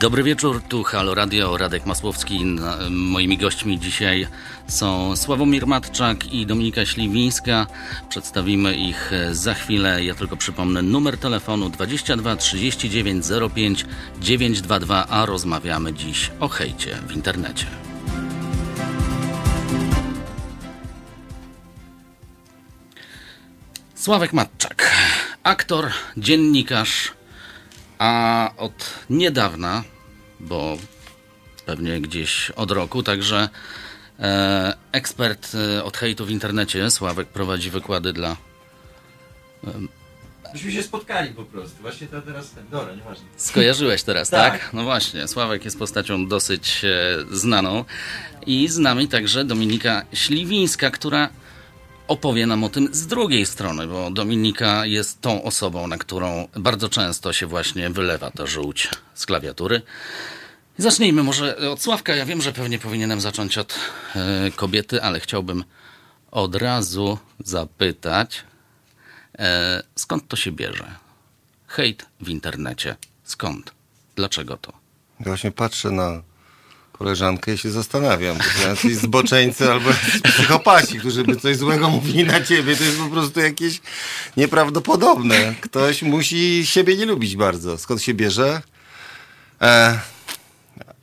Dobry wieczór, tu Halo Radio, Radek Masłowski. Moimi gośćmi dzisiaj są Sławomir Matczak i Dominika Śliwińska. Przedstawimy ich za chwilę. Ja tylko przypomnę numer telefonu 22 39 05 922, a rozmawiamy dziś o hejcie w internecie. Sławek Matczak, aktor, dziennikarz, a od niedawna, bo pewnie gdzieś od roku, także e, ekspert e, od hejtu w internecie, Sławek, prowadzi wykłady dla... E, Myśmy się spotkali po prostu. Właśnie to teraz ten. Dobra, nieważne. Skojarzyłeś teraz, tak. tak? No właśnie, Sławek jest postacią dosyć e, znaną. I z nami także Dominika Śliwińska, która opowie nam o tym z drugiej strony, bo Dominika jest tą osobą, na którą bardzo często się właśnie wylewa ta żółć z klawiatury. Zacznijmy może od Sławka. Ja wiem, że pewnie powinienem zacząć od e, kobiety, ale chciałbym od razu zapytać, e, skąd to się bierze? Hejt w internecie. Skąd? Dlaczego to? Ja właśnie patrzę na koleżankę i się zastanawiam. To jacyś zboczeńcy albo psychopaci, którzy by coś złego mówili na ciebie. To jest po prostu jakieś nieprawdopodobne. Ktoś musi siebie nie lubić bardzo. Skąd się bierze? E,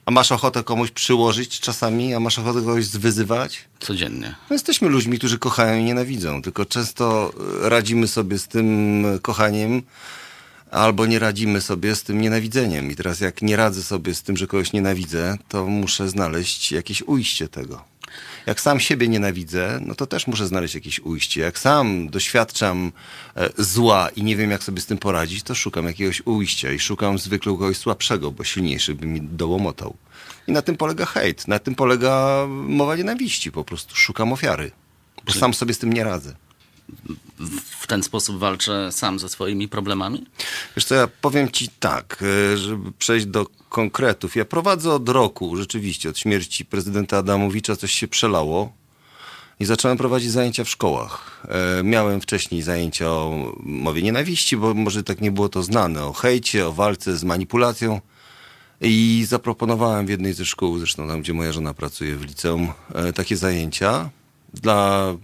a masz ochotę komuś przyłożyć czasami? A masz ochotę kogoś zwyzywać? Codziennie. No jesteśmy ludźmi, którzy kochają i nienawidzą. Tylko często radzimy sobie z tym kochaniem albo nie radzimy sobie z tym nienawidzeniem. I teraz jak nie radzę sobie z tym, że kogoś nienawidzę, to muszę znaleźć jakieś ujście tego. Jak sam siebie nienawidzę, no to też muszę znaleźć jakieś ujście. Jak sam doświadczam e, zła i nie wiem, jak sobie z tym poradzić, to szukam jakiegoś ujścia i szukam zwykle kogoś słabszego, bo silniejszy by mi dołomotał. I na tym polega hejt, na tym polega mowa nienawiści. Po prostu szukam ofiary, bo sam sobie z tym nie radzę w ten sposób walczę sam ze swoimi problemami? Wiesz co, ja powiem ci tak, e, żeby przejść do konkretów. Ja prowadzę od roku, rzeczywiście, od śmierci prezydenta Adamowicza coś się przelało i zacząłem prowadzić zajęcia w szkołach. E, miałem wcześniej zajęcia o mowie nienawiści, bo może tak nie było to znane, o hejcie, o walce z manipulacją. I zaproponowałem w jednej ze szkół, zresztą tam, gdzie moja żona pracuje w liceum, e, takie zajęcia dla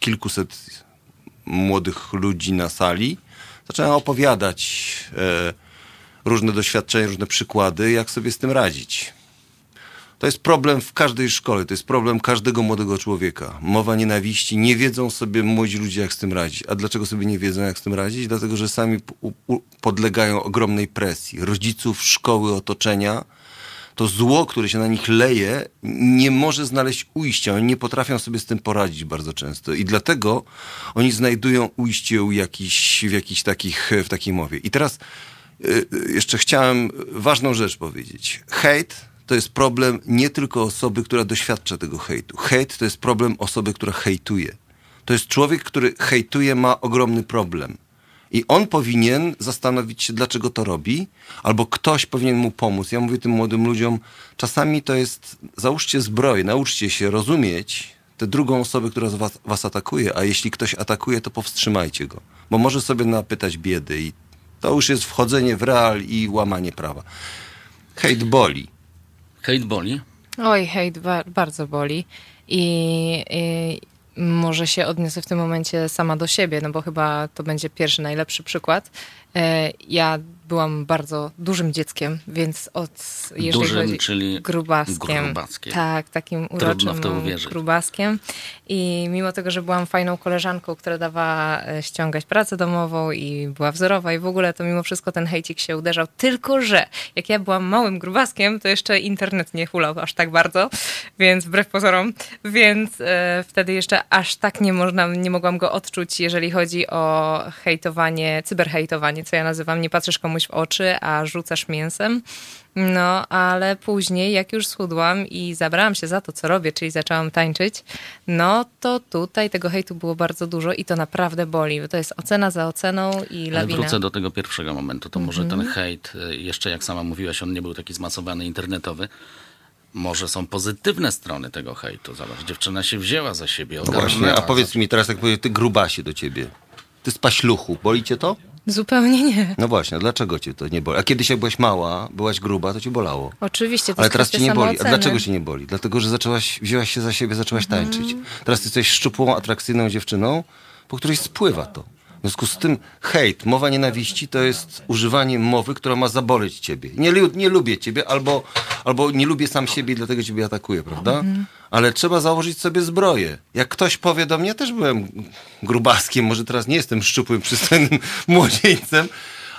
kilkuset młodych ludzi na sali, zacząłem opowiadać e, różne doświadczenia, różne przykłady, jak sobie z tym radzić. To jest problem w każdej szkole, to jest problem każdego młodego człowieka. Mowa nienawiści, nie wiedzą sobie młodzi ludzie, jak z tym radzić. A dlaczego sobie nie wiedzą, jak z tym radzić? Dlatego, że sami podlegają ogromnej presji rodziców, szkoły, otoczenia to zło, które się na nich leje, nie może znaleźć ujścia. Oni nie potrafią sobie z tym poradzić bardzo często. I dlatego oni znajdują ujście u jakiś, w takich, w takiej mowie. I teraz y, jeszcze chciałem ważną rzecz powiedzieć. Hejt to jest problem nie tylko osoby, która doświadcza tego hejtu. Hejt to jest problem osoby, która hejtuje. To jest człowiek, który hejtuje, ma ogromny problem. I on powinien zastanowić się, dlaczego to robi, albo ktoś powinien mu pomóc. Ja mówię tym młodym ludziom, czasami to jest, załóżcie zbroję, nauczcie się rozumieć tę drugą osobę, która was, was atakuje, a jeśli ktoś atakuje, to powstrzymajcie go, bo może sobie napytać biedy i to już jest wchodzenie w real i łamanie prawa. Hejt boli. Hejt boli? Oj, hejt ba bardzo boli. I, I, może się odniosę w tym momencie sama do siebie, no bo chyba to będzie pierwszy najlepszy przykład. E, ja byłam bardzo dużym dzieckiem, więc od jeżeli dużym, chodzi czyli grubaskiem, grubaskiem. Tak, takim uroczym grubaskiem. I mimo tego, że byłam fajną koleżanką, która dawała e, ściągać pracę domową i była wzorowa i w ogóle, to mimo wszystko ten hejcik się uderzał. Tylko, że jak ja byłam małym grubaskiem, to jeszcze internet nie hulał aż tak bardzo, więc wbrew pozorom, więc e, wtedy jeszcze aż tak nie można, nie mogłam go odczuć, jeżeli chodzi o hejtowanie, cyberhejtowanie, co ja nazywam, nie patrzysz komuś w oczy, a rzucasz mięsem. No, ale później, jak już schudłam i zabrałam się za to, co robię, czyli zaczęłam tańczyć, no to tutaj tego hejtu było bardzo dużo i to naprawdę boli, bo to jest ocena za oceną i lawina. Ale wrócę do tego pierwszego momentu. To może ten mhm. hejt, y, jeszcze jak sama mówiłaś, on nie był taki zmasowany internetowy. Może są pozytywne strony tego hejtu. Zobacz, dziewczyna się wzięła za siebie. No właśnie, a powiedz mi teraz, jak powie, ty grubasie do ciebie. Ty z paśluchu, boli cię to? Zupełnie nie. No właśnie, dlaczego cię to nie boli? A kiedyś jak byłaś mała, byłaś gruba, to cię bolało. Oczywiście, to Ale teraz cię nie boli. A dlaczego cię nie boli? Dlatego, że zaczęłaś, wzięłaś się za siebie, zaczęłaś tańczyć. Teraz ty jesteś szczupłą, atrakcyjną dziewczyną, po której spływa to. W związku z tym hejt, mowa nienawiści to jest używanie mowy, która ma zaboleć ciebie. Nie, nie lubię ciebie albo, albo nie lubię sam siebie i dlatego ciebie atakuję, prawda? Mhm. Ale trzeba założyć sobie zbroję. Jak ktoś powie do mnie, ja też byłem grubaskiem, może teraz nie jestem szczupłym, przystojnym młodzieńcem,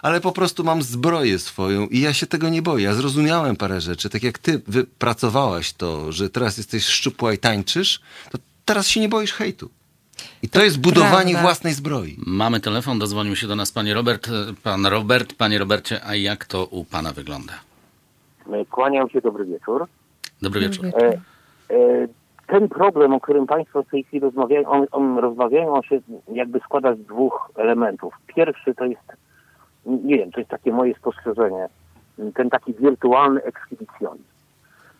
ale po prostu mam zbroję swoją i ja się tego nie boję. Ja zrozumiałem parę rzeczy. Tak jak ty wypracowałaś to, że teraz jesteś szczupła i tańczysz, to teraz się nie boisz hejtu. I to, to jest budowanie prawda. własnej zbroi. Mamy telefon, dozwonił się do nas panie Robert. Pan Robert, panie Robercie, a jak to u pana wygląda? Kłaniam się, dobry wieczór. Dobry wieczór. E, e, ten problem, o którym Państwo w tej chwili rozmawiają, on, on rozmawiają, on się jakby składa z dwóch elementów. Pierwszy to jest, nie wiem, to jest takie moje spostrzeżenie, ten taki wirtualny ekshibicjonizm.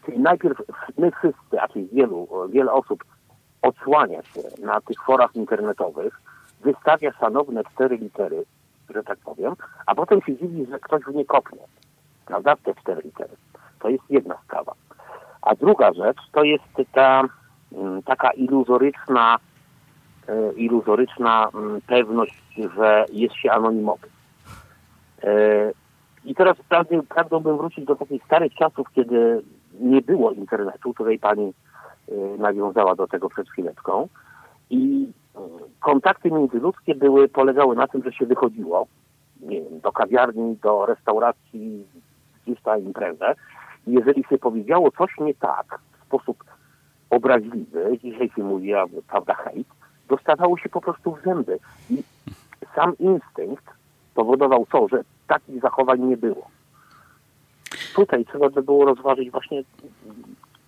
Czyli najpierw my wszyscy, a czyli wielu, wiele osób odsłania się na tych forach internetowych, wystawia szanowne cztery litery, że tak powiem, a potem się dziwi, że ktoś w nie kopnie. Prawda? Te cztery litery. To jest jedna sprawa. A druga rzecz to jest ta mm, taka iluzoryczna, e, iluzoryczna mm, pewność, że jest się anonimowy. E, I teraz pragnąłbym wrócić do takich starych czasów, kiedy nie było internetu. Tutaj pani Y, nawiązała do tego przed chwileczką. I kontakty międzyludzkie były, polegały na tym, że się wychodziło nie wiem, do kawiarni, do restauracji, gdzieś na imprezę. Jeżeli się powiedziało coś nie tak w sposób obraźliwy, dzisiaj się mówi, prawda, hejt, dostawało się po prostu w zęby. I sam instynkt powodował to, że takich zachowań nie było. Tutaj trzeba by było rozważyć właśnie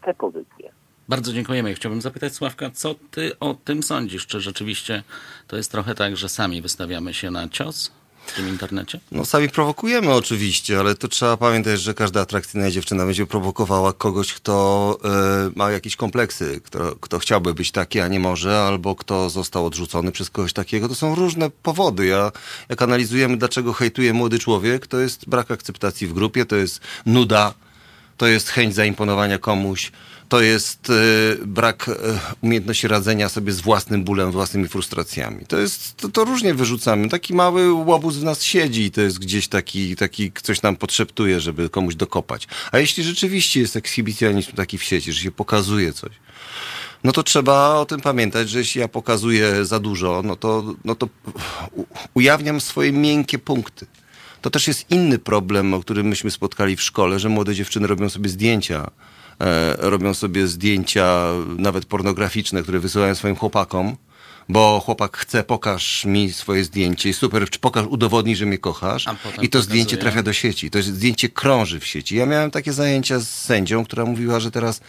te pozycje. Bardzo dziękujemy. Chciałbym zapytać Sławka, co ty o tym sądzisz? Czy rzeczywiście to jest trochę tak, że sami wystawiamy się na cios? W tym internecie? No sami prowokujemy oczywiście, ale to trzeba pamiętać, że każda atrakcyjna dziewczyna będzie prowokowała kogoś, kto y, ma jakieś kompleksy, kto, kto chciałby być taki, a nie może, albo kto został odrzucony przez kogoś takiego. To są różne powody. Ja, jak analizujemy, dlaczego hejtuje młody człowiek, to jest brak akceptacji w grupie, to jest nuda, to jest chęć zaimponowania komuś, to jest y, brak y, umiejętności radzenia sobie z własnym bólem, własnymi frustracjami. To jest, to, to, różnie wyrzucamy. Taki mały łobuz w nas siedzi i to jest gdzieś taki, taki, coś nam podszeptuje, żeby komuś dokopać. A jeśli rzeczywiście jest ekshibicjonizm taki w sieci, że się pokazuje coś, no to trzeba o tym pamiętać, że jeśli ja pokazuję za dużo, no to, no to ujawniam swoje miękkie punkty. To też jest inny problem, o którym myśmy spotkali w szkole, że młode dziewczyny robią sobie zdjęcia E, robią sobie zdjęcia nawet pornograficzne, które wysyłają swoim chłopakom, bo chłopak chce, pokaż mi swoje zdjęcie i super, pokaż, udowodnij, że mnie kochasz. I to zdjęcie trafia do sieci. To zdjęcie krąży w sieci. Ja miałem takie zajęcia z sędzią, która mówiła, że teraz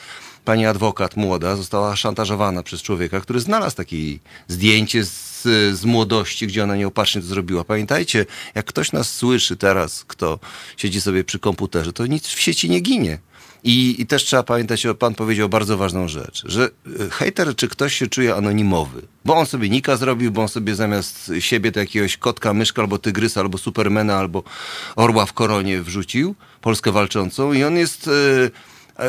pani adwokat młoda została szantażowana przez człowieka, który znalazł takie zdjęcie z, z młodości, gdzie ona nieopatrznie to zrobiła. Pamiętajcie, jak ktoś nas słyszy teraz, kto siedzi sobie przy komputerze, to nic w sieci nie ginie. I, I, też trzeba pamiętać, pan powiedział bardzo ważną rzecz, że e, hejter, czy ktoś się czuje anonimowy, bo on sobie nika zrobił, bo on sobie zamiast siebie to jakiegoś kotka, myszka, albo tygrysa, albo supermena, albo orła w koronie wrzucił, Polskę walczącą i on jest... Yy,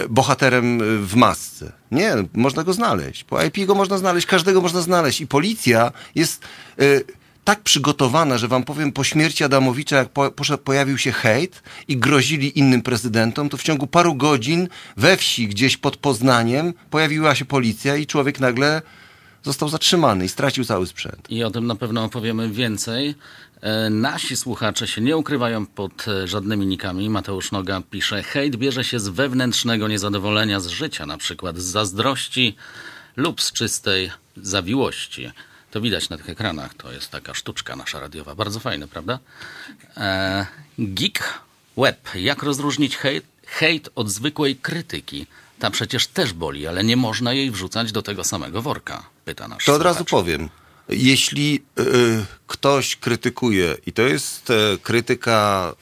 bohaterem w masce. Nie, można go znaleźć. Po IP go można znaleźć, każdego można znaleźć. I policja jest tak przygotowana, że wam powiem, po śmierci Adamowicza, jak po, pojawił się hejt i grozili innym prezydentom, to w ciągu paru godzin we wsi, gdzieś pod Poznaniem, pojawiła się policja i człowiek nagle został zatrzymany i stracił cały sprzęt. I o tym na pewno opowiemy więcej. E, nasi słuchacze się nie ukrywają pod e, żadnymi nikami. Mateusz Noga pisze, hejt bierze się z wewnętrznego niezadowolenia z życia, na przykład z zazdrości lub z czystej zawiłości. To widać na tych ekranach. To jest taka sztuczka nasza radiowa. Bardzo fajne, prawda? E, geek Web. Jak rozróżnić hejt, hejt od zwykłej krytyki? Ta przecież też boli, ale nie można jej wrzucać do tego samego worka, pyta nasz To od razu powiem. Jeśli y, ktoś krytykuje, i to jest y, krytyka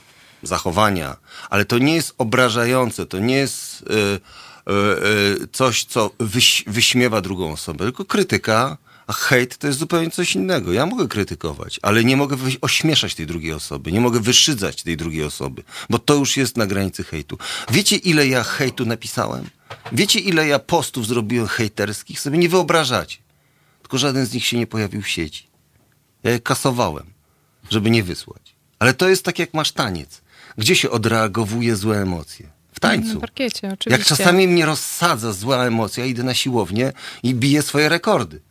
zachowania, ale to nie jest obrażające, to nie jest y, coś, co wyś, wyśmiewa drugą osobę, tylko krytyka A hejt to jest zupełnie coś innego. Ja mogę krytykować, ale nie mogę ośmieszać tej drugiej osoby, nie mogę wyszydzać tej drugiej osoby, bo to już jest na granicy hejtu. Wiecie, ile ja hejtu napisałem? Wiecie, ile ja postów zrobiłem hejterskich? Sobie nie wyobrażacie. Tylko żaden z nich się nie pojawił w sieci. Ja je kasowałem, żeby nie wysłać. Ale to jest tak, jak masz taniec. Gdzie się odreagowuje złe emocje? W tańcu. Na parkiecie, oczywiście. Jak czasami mnie rozsadza zła emocja, idę na siłownię i biję swoje rekordy.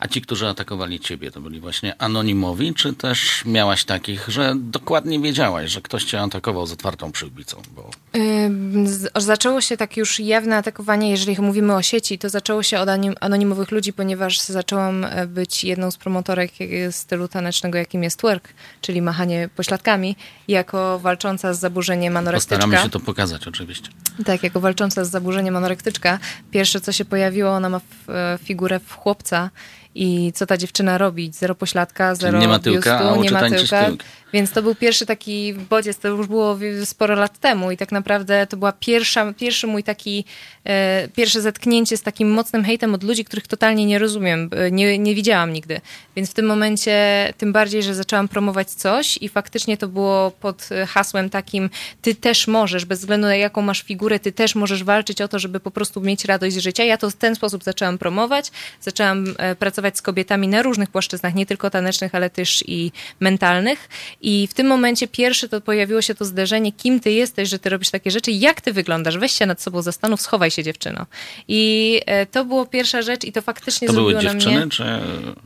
A ci, którzy atakowali ciebie, to byli właśnie anonimowi, czy też miałaś takich, że dokładnie wiedziałaś, że ktoś cię atakował z otwartą przyłbicą? Bo... Yy, zaczęło się tak już jawne atakowanie, jeżeli mówimy o sieci, to zaczęło się od anonimowych ludzi, ponieważ zaczęłam e, być jedną z promotorek stylu tanecznego, jakim jest twerk, czyli machanie pośladkami, jako walcząca z zaburzeniem anorektyczka. Postaramy się to pokazać oczywiście. Tak, jako walcząca z zaburzeniem anorektyczka. Pierwsze, co się pojawiło, ona ma e, figurę w chłopca, i co ta dziewczyna robi. Zero pośladka, zero nie ma tyłka, biustu, nie ma tyłka. Tyłk. Więc to był pierwszy taki bodziec, to już było sporo lat temu i tak naprawdę to była pierwsza, pierwszy mój taki, e, pierwsze zetknięcie z takim mocnym hejtem od ludzi, których totalnie nie rozumiem, e, nie, nie widziałam nigdy. Więc w tym momencie, tym bardziej, że zaczęłam promować coś i faktycznie to było pod hasłem takim, ty też możesz, bez względu na jaką masz figurę, ty też możesz walczyć o to, żeby po prostu mieć radość z życia. Ja to w ten sposób zaczęłam promować, zaczęłam e, pracować z kobietami na różnych płaszczyznach, nie tylko tanecznych, ale też i mentalnych i w tym momencie pierwsze to pojawiło się to zderzenie, kim ty jesteś, że ty robisz takie rzeczy, jak ty wyglądasz, weź się nad sobą zastanów, schowaj się dziewczyno. I e, to było pierwsza rzecz i to faktycznie to zrobiło były dziewczyny, na mnie... Czy...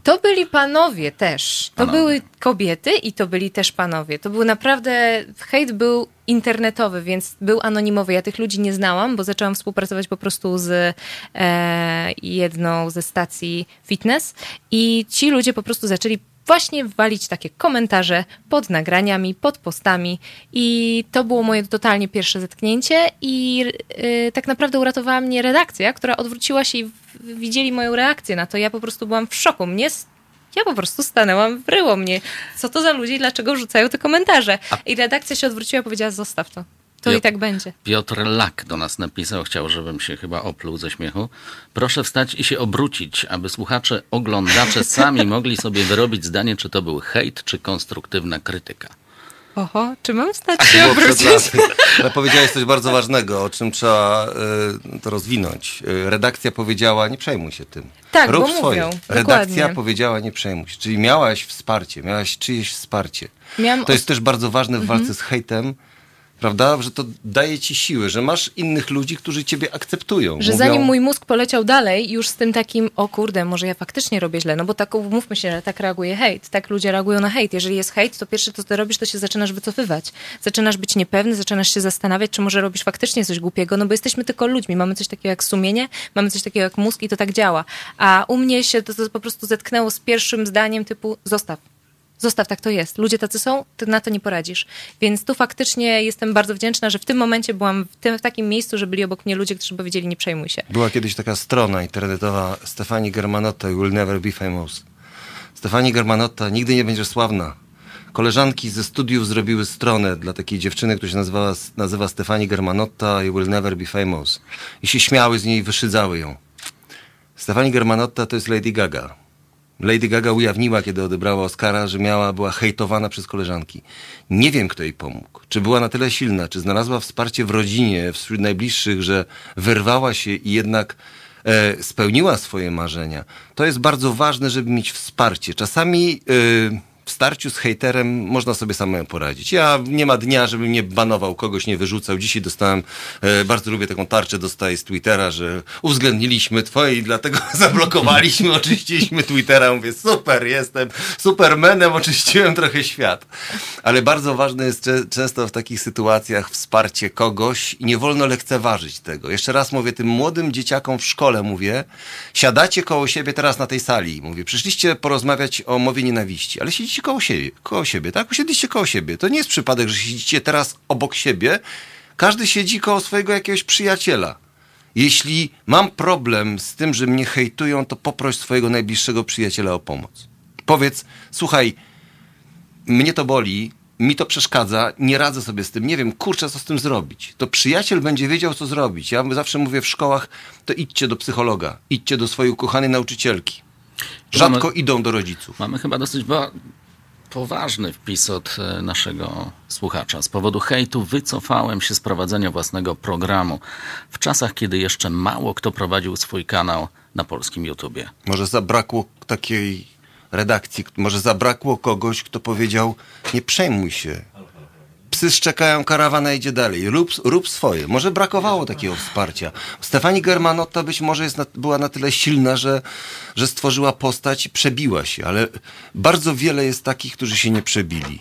To byli panowie też. To panowie. były kobiety i to byli też panowie. To był naprawdę, hejt był internetowy, więc był anonimowy. Ja tych ludzi nie znałam, bo zaczęłam współpracować po prostu z e, jedną ze stacji fitness i ci ludzie po prostu zaczęli właśnie walić takie komentarze pod nagraniami, pod postami i to było moje totalnie pierwsze zetknięcie i yy, tak naprawdę uratowała mnie redakcja, która odwróciła się i widzieli moją reakcję na to. Ja po prostu byłam w szoku. Mnie ja po prostu stanęłam, wryło mnie. Co to za ludzie, dlaczego rzucają te komentarze? I redakcja się odwróciła i powiedziała, zostaw to. To Piotr, i tak będzie. Piotr Lak do nas napisał, chciał, żebym się chyba opluł ze śmiechu. Proszę wstać i się obrócić, aby słuchacze, oglądacze sami mogli sobie wyrobić zdanie, czy to był hejt, czy konstruktywna krytyka. Oho, czy mam stać się obrócić? Ale powiedziałeś coś bardzo ważnego, o czym trzeba y, to rozwinąć. Y, redakcja powiedziała, nie przejmuj się tym. Tak, Rób bo swoje. Mówią, redakcja dokładnie. powiedziała, nie przejmuj się. Czyli miałaś wsparcie, miałaś czyjeś wsparcie. Miałam to jest też bardzo ważne w mhm. walce z hejtem, prawda? Że to daje ci siłę, że masz innych ludzi, którzy ciebie akceptują. Że Mówią... zanim mój mózg poleciał dalej, już z tym takim, o kurde, może ja faktycznie robię źle, no bo tak, mówmy się, że tak reaguje hejt, tak ludzie reagują na hejt. Jeżeli jest hejt, to pierwsze, co ty robisz, to się zaczynasz wycofywać. Zaczynasz być niepewny, zaczynasz się zastanawiać, czy może robisz faktycznie coś głupiego, no bo jesteśmy tylko ludźmi, mamy coś takiego jak sumienie, mamy coś takiego jak mózg i to tak działa. A u mnie się to, to po prostu zetknęło z pierwszym zdaniem typu, zostaw, Zostaw, tak to jest. Ludzie tacy są, ty na to nie poradzisz. Więc tu faktycznie jestem bardzo wdzięczna, że w tym momencie byłam w, tym, w takim miejscu, że byli obok mnie ludzie, którzy powiedzieli, nie przejmuj się. Była kiedyś taka strona internetowa Stefani Germanotta, You Will Never Be Famous. Stefani Germanotta, nigdy nie będziesz sławna. Koleżanki ze studiów zrobiły stronę dla takiej dziewczyny, która się nazywa, nazywa Stefani Germanotta, You Will Never Be Famous. I się śmiały z niej wyszydzały ją. Stefani Germanotta to jest Lady Gaga Lady Gaga ujawniła, kiedy odebrała Oscara, że miała, była hejtowana przez koleżanki. Nie wiem, kto jej pomógł. Czy była na tyle silna, czy znalazła wsparcie w rodzinie, wśród najbliższych, że wyrwała się i jednak e, spełniła swoje marzenia. To jest bardzo ważne, żeby mieć wsparcie. Czasami... E, w starciu z hejterem można sobie samemu poradzić. Ja nie ma dnia, żebym nie banował, kogoś nie wyrzucał. Dzisiaj dostałem, e, bardzo lubię taką tarczę, dostaję z Twittera, że uwzględniliśmy twoje i dlatego zablokowaliśmy, oczyściliśmy Twittera. Mówię, super, jestem supermenem, oczyściłem trochę świat. Ale bardzo ważne jest często w takich sytuacjach wsparcie kogoś i nie wolno lekceważyć tego. Jeszcze raz mówię tym młodym dzieciakom w szkole, mówię, siadacie koło siebie teraz na tej sali. Mówię, przyszliście porozmawiać o mowie nienawiści, ale siedzicie siedzicie koło siebie, koło siebie, tak? Usiedliście koło siebie. To nie jest przypadek, że siedzicie teraz obok siebie. Każdy siedzi koło swojego jakiegoś przyjaciela. Jeśli mam problem z tym, że mnie hejtują, to poproś swojego najbliższego przyjaciela o pomoc. Powiedz, słuchaj, mnie to boli, mi to przeszkadza, nie radzę sobie z tym, nie wiem, kurczę, co z tym zrobić. To przyjaciel będzie wiedział, co zrobić. Ja zawsze mówię w szkołach, to idźcie do psychologa, idźcie do swojej ukochanej nauczycielki Rzadko mamy, idą do rodziców. Mamy chyba dosyć poważny wpis od e, naszego słuchacza. Z powodu hejtu wycofałem się z prowadzenia własnego programu w czasach, kiedy jeszcze mało kto prowadził swój kanał na polskim YouTubie. Może zabrakło takiej redakcji, może zabrakło kogoś, kto powiedział: Nie przejmuj się, psy szczekają, karawana idzie dalej. Rób, rób swoje. Może brakowało takiego wsparcia. Stefani Germanotta być może jest na, była na tyle silna, że, że stworzyła postać i przebiła się, ale bardzo wiele jest takich, którzy się nie przebili.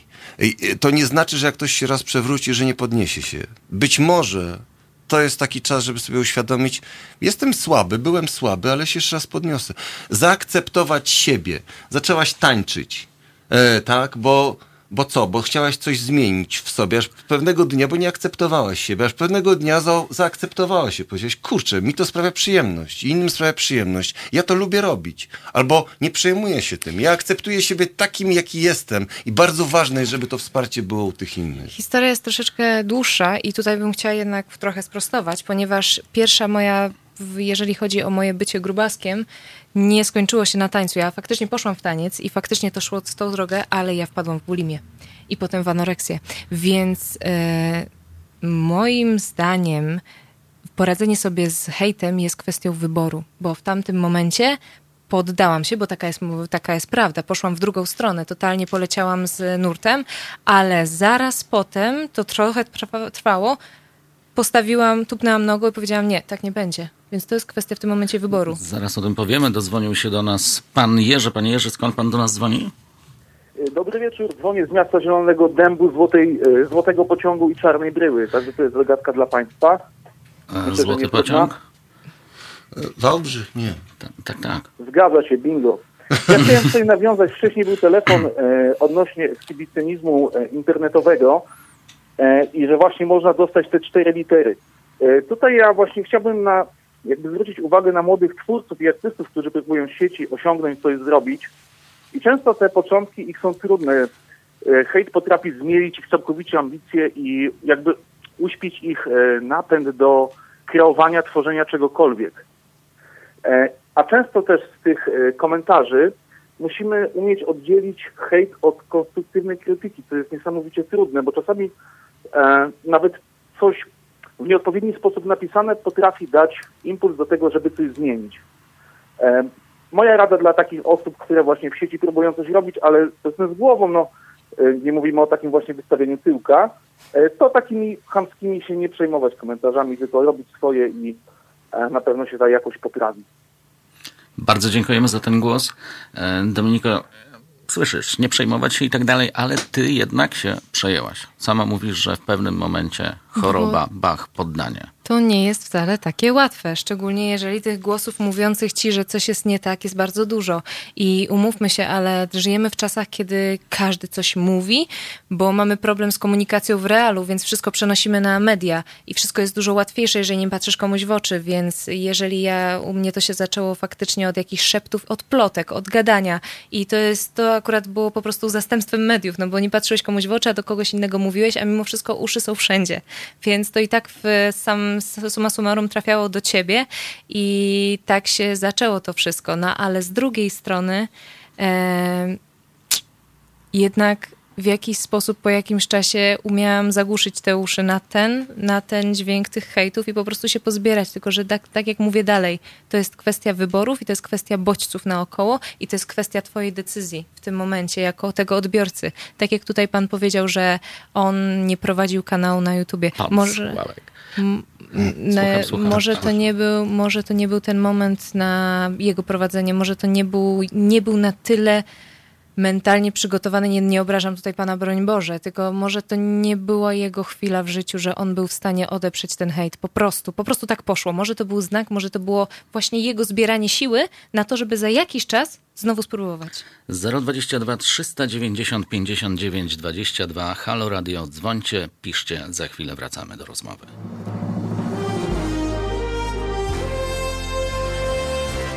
To nie znaczy, że jak ktoś się raz przewróci, że nie podniesie się. Być może to jest taki czas, żeby sobie uświadomić, jestem słaby, byłem słaby, ale się jeszcze raz podniosę. Zaakceptować siebie. Zaczęłaś tańczyć, e, tak, bo bo co? Bo chciałaś coś zmienić w sobie, aż pewnego dnia, bo nie akceptowałaś siebie, aż pewnego dnia za, zaakceptowałaś się. Powiedziałeś, kurczę, mi to sprawia przyjemność, innym sprawia przyjemność. Ja to lubię robić. Albo nie przejmuję się tym. Ja akceptuję siebie takim, jaki jestem. I bardzo ważne jest, żeby to wsparcie było u tych innych. Historia jest troszeczkę dłuższa i tutaj bym chciała jednak trochę sprostować, ponieważ pierwsza moja jeżeli chodzi o moje bycie grubaskiem, nie skończyło się na tańcu. Ja faktycznie poszłam w taniec i faktycznie to szło z tą drogę, ale ja wpadłam w bulimię i potem w anoreksję. Więc e, moim zdaniem poradzenie sobie z hejtem jest kwestią wyboru, bo w tamtym momencie poddałam się, bo taka jest, taka jest prawda. Poszłam w drugą stronę, totalnie poleciałam z nurtem, ale zaraz potem to trochę trwało. Postawiłam, tupnęłam nogą i powiedziałam nie, tak nie będzie. Więc to jest kwestia w tym momencie wyboru. Zaraz o tym powiemy. Dozwonił się do nas pan Jerzy. Panie Jerzy, skąd pan do nas dzwoni? Dobry wieczór. Dzwonię z miasta Zielonego Dębu, Złotej, e, Złotego Pociągu i Czarnej Bryły. Także to jest zagadka dla państwa. Myślę, Złoty Pociąg? Wałbrzych? Nie. Tak, tak, tak. Zgadza się, bingo. Ja chciałem tutaj nawiązać. Wcześniej był telefon e, odnośnie ekshibicjonizmu e, internetowego e, i że właśnie można dostać te cztery litery. E, tutaj ja właśnie chciałbym na jakby zwrócić uwagę na młodych twórców i artystów, którzy próbują sieci osiągnąć coś zrobić. I często te początki ich są trudne. E, hejt potrafi zmielić ich całkowicie ambicje i jakby uśpić ich e, napęd do kreowania, tworzenia czegokolwiek. E, a często też z tych komentarzy musimy umieć oddzielić hejt od konstruktywnej krytyki, co jest niesamowicie trudne, bo czasami nawet coś w nieodpowiedni sposób napisane potrafi dać impuls do tego, żeby coś zmienić. E, moja rada dla takich osób, które właśnie w sieci próbują coś robić, ale z głową, no e, nie mówimy o takim właśnie wystawieniu tyłka, e, to takimi chamskimi się nie przejmować komentarzami, tylko robić swoje i na pewno się ta jakość poprawi. Bardzo dziękujemy za ten głos. Dominiko, słyszysz, nie przejmować się i tak dalej, ale ty jednak się przejęłaś. Sama mówisz, że w pewnym momencie choroba, bach, poddanie to nie jest wcale takie łatwe, szczególnie jeżeli tych głosów mówiących ci, że coś jest nie tak, jest bardzo dużo. I umówmy się, ale żyjemy w czasach, kiedy każdy coś mówi, bo mamy problem z komunikacją w realu, więc wszystko przenosimy na media i wszystko jest dużo łatwiejsze, jeżeli nie patrzysz komuś w oczy. Więc jeżeli ja, u mnie to się zaczęło faktycznie od jakichś szeptów, od plotek, od gadania i to jest, to akurat było po prostu zastępstwem mediów, no bo nie patrzyłeś komuś w oczy, a do kogoś innego mówiłeś, a mimo wszystko uszy są wszędzie. Więc to i tak w sam suma summarum trafiało do ciebie i tak się zaczęło to wszystko. No ale z drugiej strony e, jednak w jakiś sposób po jakimś czasie umiałam zagłuszyć te uszy na ten, na ten dźwięk tych hejtów i po prostu się pozbierać. Tylko, że tak, tak jak mówię dalej, to jest kwestia wyborów i to jest kwestia bodźców naokoło i to jest kwestia twojej decyzji w tym momencie jako tego odbiorcy. Tak jak tutaj pan powiedział, że on nie prowadził kanału na YouTubie. Pan może, Słucham, słucham. Może to nie był, może to nie był ten moment na jego prowadzenie, może to nie był, nie był na tyle mentalnie przygotowany, nie, nie obrażam tutaj Pana broń Boże, tylko może to nie była jego chwila w życiu, że on był w stanie odeprzeć ten hejt. Po prostu, po prostu tak poszło. Może to był znak, może to było właśnie jego zbieranie siły na to, żeby za jakiś czas znowu spróbować. 022 390 59 22 Halo Radio, dzwońcie, piszcie, za chwilę wracamy do rozmowy.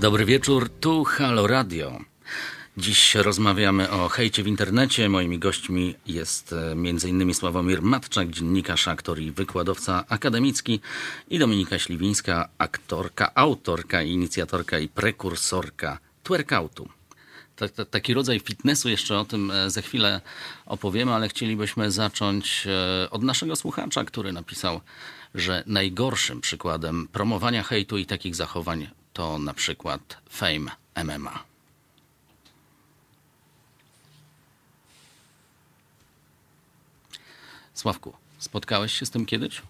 Dobry wieczór, tu Halo Radio. Dziś rozmawiamy o hejcie w internecie. Moimi gośćmi jest e, m.in. Sławomir Matczak, dziennikarz, aktor i wykładowca akademicki i Dominika Śliwińska, aktorka, autorka, inicjatorka i prekursorka twerkoutu. Taki rodzaj fitnessu, jeszcze o tym e, za chwilę opowiemy, ale chcielibyśmy zacząć e, od naszego słuchacza, który napisał, że najgorszym przykładem promowania hejtu i takich zachowań to na przykład Fame MMA. Sławku, spotkałeś się z tym kiedyś?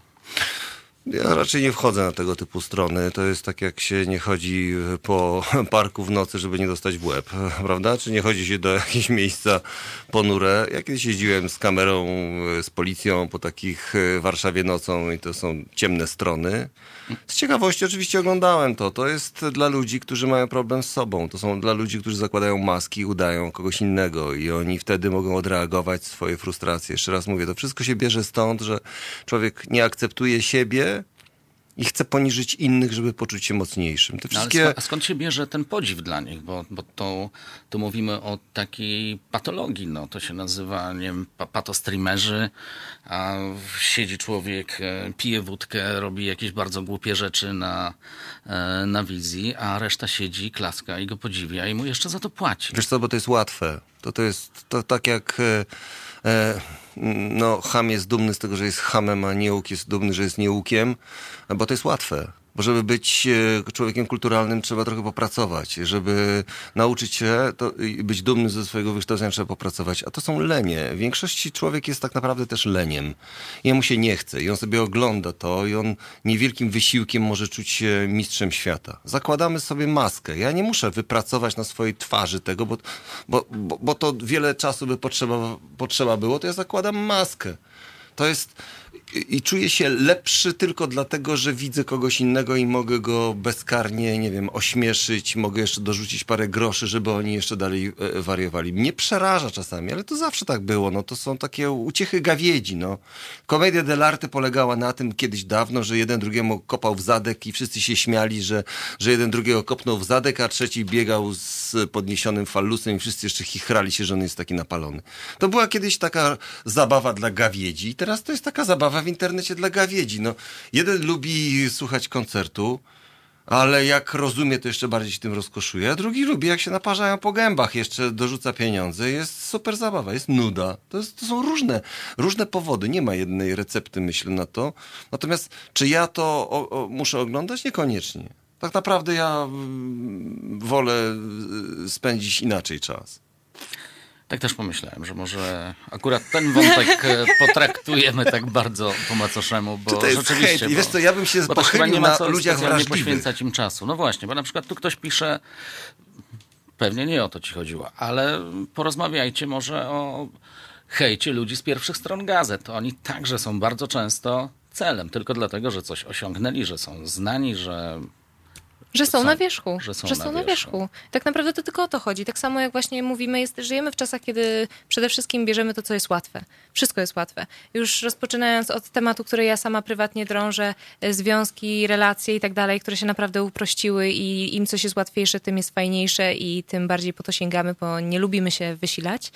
Ja raczej nie wchodzę na tego typu strony. To jest tak, jak się nie chodzi po parku w nocy, żeby nie dostać w łeb, prawda? Czy nie chodzi się do jakiegoś miejsca ponure. Ja kiedyś jeździłem z kamerą, z policją po takich e, Warszawie nocą i to są ciemne strony. Z ciekawości oczywiście oglądałem to. To jest dla ludzi, którzy mają problem z sobą. To są dla ludzi, którzy zakładają maski, udają kogoś innego i oni wtedy mogą odreagować swoje frustracje. Jeszcze raz mówię, to wszystko się bierze stąd, że człowiek nie akceptuje siebie, i chce poniżyć innych, żeby poczuć się mocniejszym. Te wszystkie... No, ale skąd się bierze ten podziw dla nich? Bo, bo to, tu mówimy o takiej patologii. No, to się nazywa, nie wiem, patostreamerzy, a siedzi człowiek, e, pije wódkę, robi jakieś bardzo głupie rzeczy na, e, na wizji, a reszta siedzi, klaska i go podziwia i mu jeszcze za to płaci. Wiesz co, bo to jest łatwe. To, to jest to tak jak... E, e no, ham jest dumny z tego, że jest hamem, a nieuk jest dumny, że jest nieukiem, bo to jest łatwe. Bo żeby być e, człowiekiem kulturalnym, trzeba trochę popracować. Żeby nauczyć się i być dumnym ze swojego wykształcenia, trzeba popracować. A to są lenie. W większości człowiek jest tak naprawdę też leniem. I mu się nie chce. I on sobie ogląda to i on niewielkim wysiłkiem może czuć się mistrzem świata. Zakładamy sobie maskę. Ja nie muszę wypracować na swojej twarzy tego, bo, bo, bo, bo to wiele czasu by potrzeba, potrzeba było, to ja zakładam maskę. To jest i czuję się lepszy tylko dlatego, że widzę kogoś innego i mogę go bezkarnie, nie wiem, ośmieszyć, mogę jeszcze dorzucić parę groszy, żeby oni jeszcze dalej e, wariowali. Mnie przeraża czasami, ale to zawsze tak było. No, to są takie uciechy gawiedzi. No. Komedia dell'arte polegała na tym kiedyś dawno, że jeden drugiemu kopał w zadek i wszyscy się śmiali, że, że jeden drugiego kopnął w zadek, a trzeci biegał z podniesionym fallusem i wszyscy jeszcze chichrali się, że on jest taki napalony. To była kiedyś taka zabawa dla gawiedzi i teraz to jest taka zabawa w internecie dla gawiedzi. No, jeden lubi słuchać koncertu, ale jak rozumie, to jeszcze bardziej się tym rozkoszuje, a drugi lubi, jak się naparzają po gębach, jeszcze dorzuca pieniądze. Jest super zabawa, jest nuda. To, jest, to są różne, różne powody. Nie ma jednej recepty, myślę, na to. Natomiast czy ja to o, o, muszę oglądać? Niekoniecznie. Tak naprawdę ja mm, wolę y, spędzić inaczej czas. Tak też pomyślałem, że może akurat ten wątek e, potraktujemy tak bardzo po macoszemu, bo to jest rzeczywiście... Hejt. I wiesz co, ja bym się pochylił na ludziach wrażliwych. poświęcać im czasu. No właśnie, bo na przykład tu ktoś pisze, pewnie nie o to ci chodziło, ale porozmawiajcie może o hejcie ludzi z pierwszych stron gazet. Oni także są bardzo często celem, tylko dlatego, że coś osiągnęli, że są znani, że że są, są, na wierzchu. Że są, że są na, wierzchu. na, wierzchu. Tak naprawdę to tylko o to chodzi. Tak samo jak właśnie mówimy, jest, żyjemy w czasach, kiedy przede wszystkim bierzemy to, co jest łatwe. Wszystko jest łatwe. Już rozpoczynając od tematu, który ja sama prywatnie drążę, e, związki, relacje i tak dalej, które się naprawdę uprościły i im coś jest łatwiejsze, tym jest fajniejsze i tym bardziej po to sięgamy, bo nie lubimy się wysilać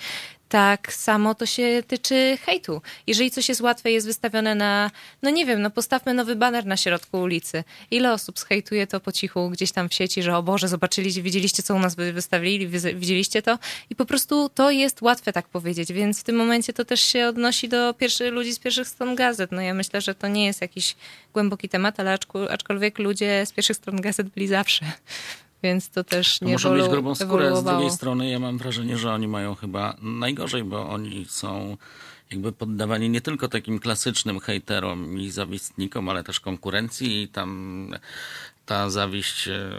tak samo to się tyczy hejtu. Jeżeli coś jest łatwe, jest wystawione na, no nie wiem, no postawmy nowy baner na środku ulicy. Ile osób zhejtuje to po cichu gdzieś tam w sieci, że o Boże, zobaczyliście, widzieliście, co u nas wystawili, widzieliście to? I po prostu to jest łatwe tak powiedzieć, więc w tym momencie to też się odnosi do pierwszych ludzi z pierwszych stron gazet. No ja myślę, że to nie jest jakiś głęboki temat, ale aczkolwiek ludzie z pierwszych stron gazet byli zawsze więc to też nie Muszą mieć grubą skórę. Z drugiej strony ja mam wrażenie, że oni mają chyba najgorzej, bo oni są jakby poddawani nie tylko takim klasycznym hejterom i zawistnikom, ale też konkurencji i tam ta zawiść e,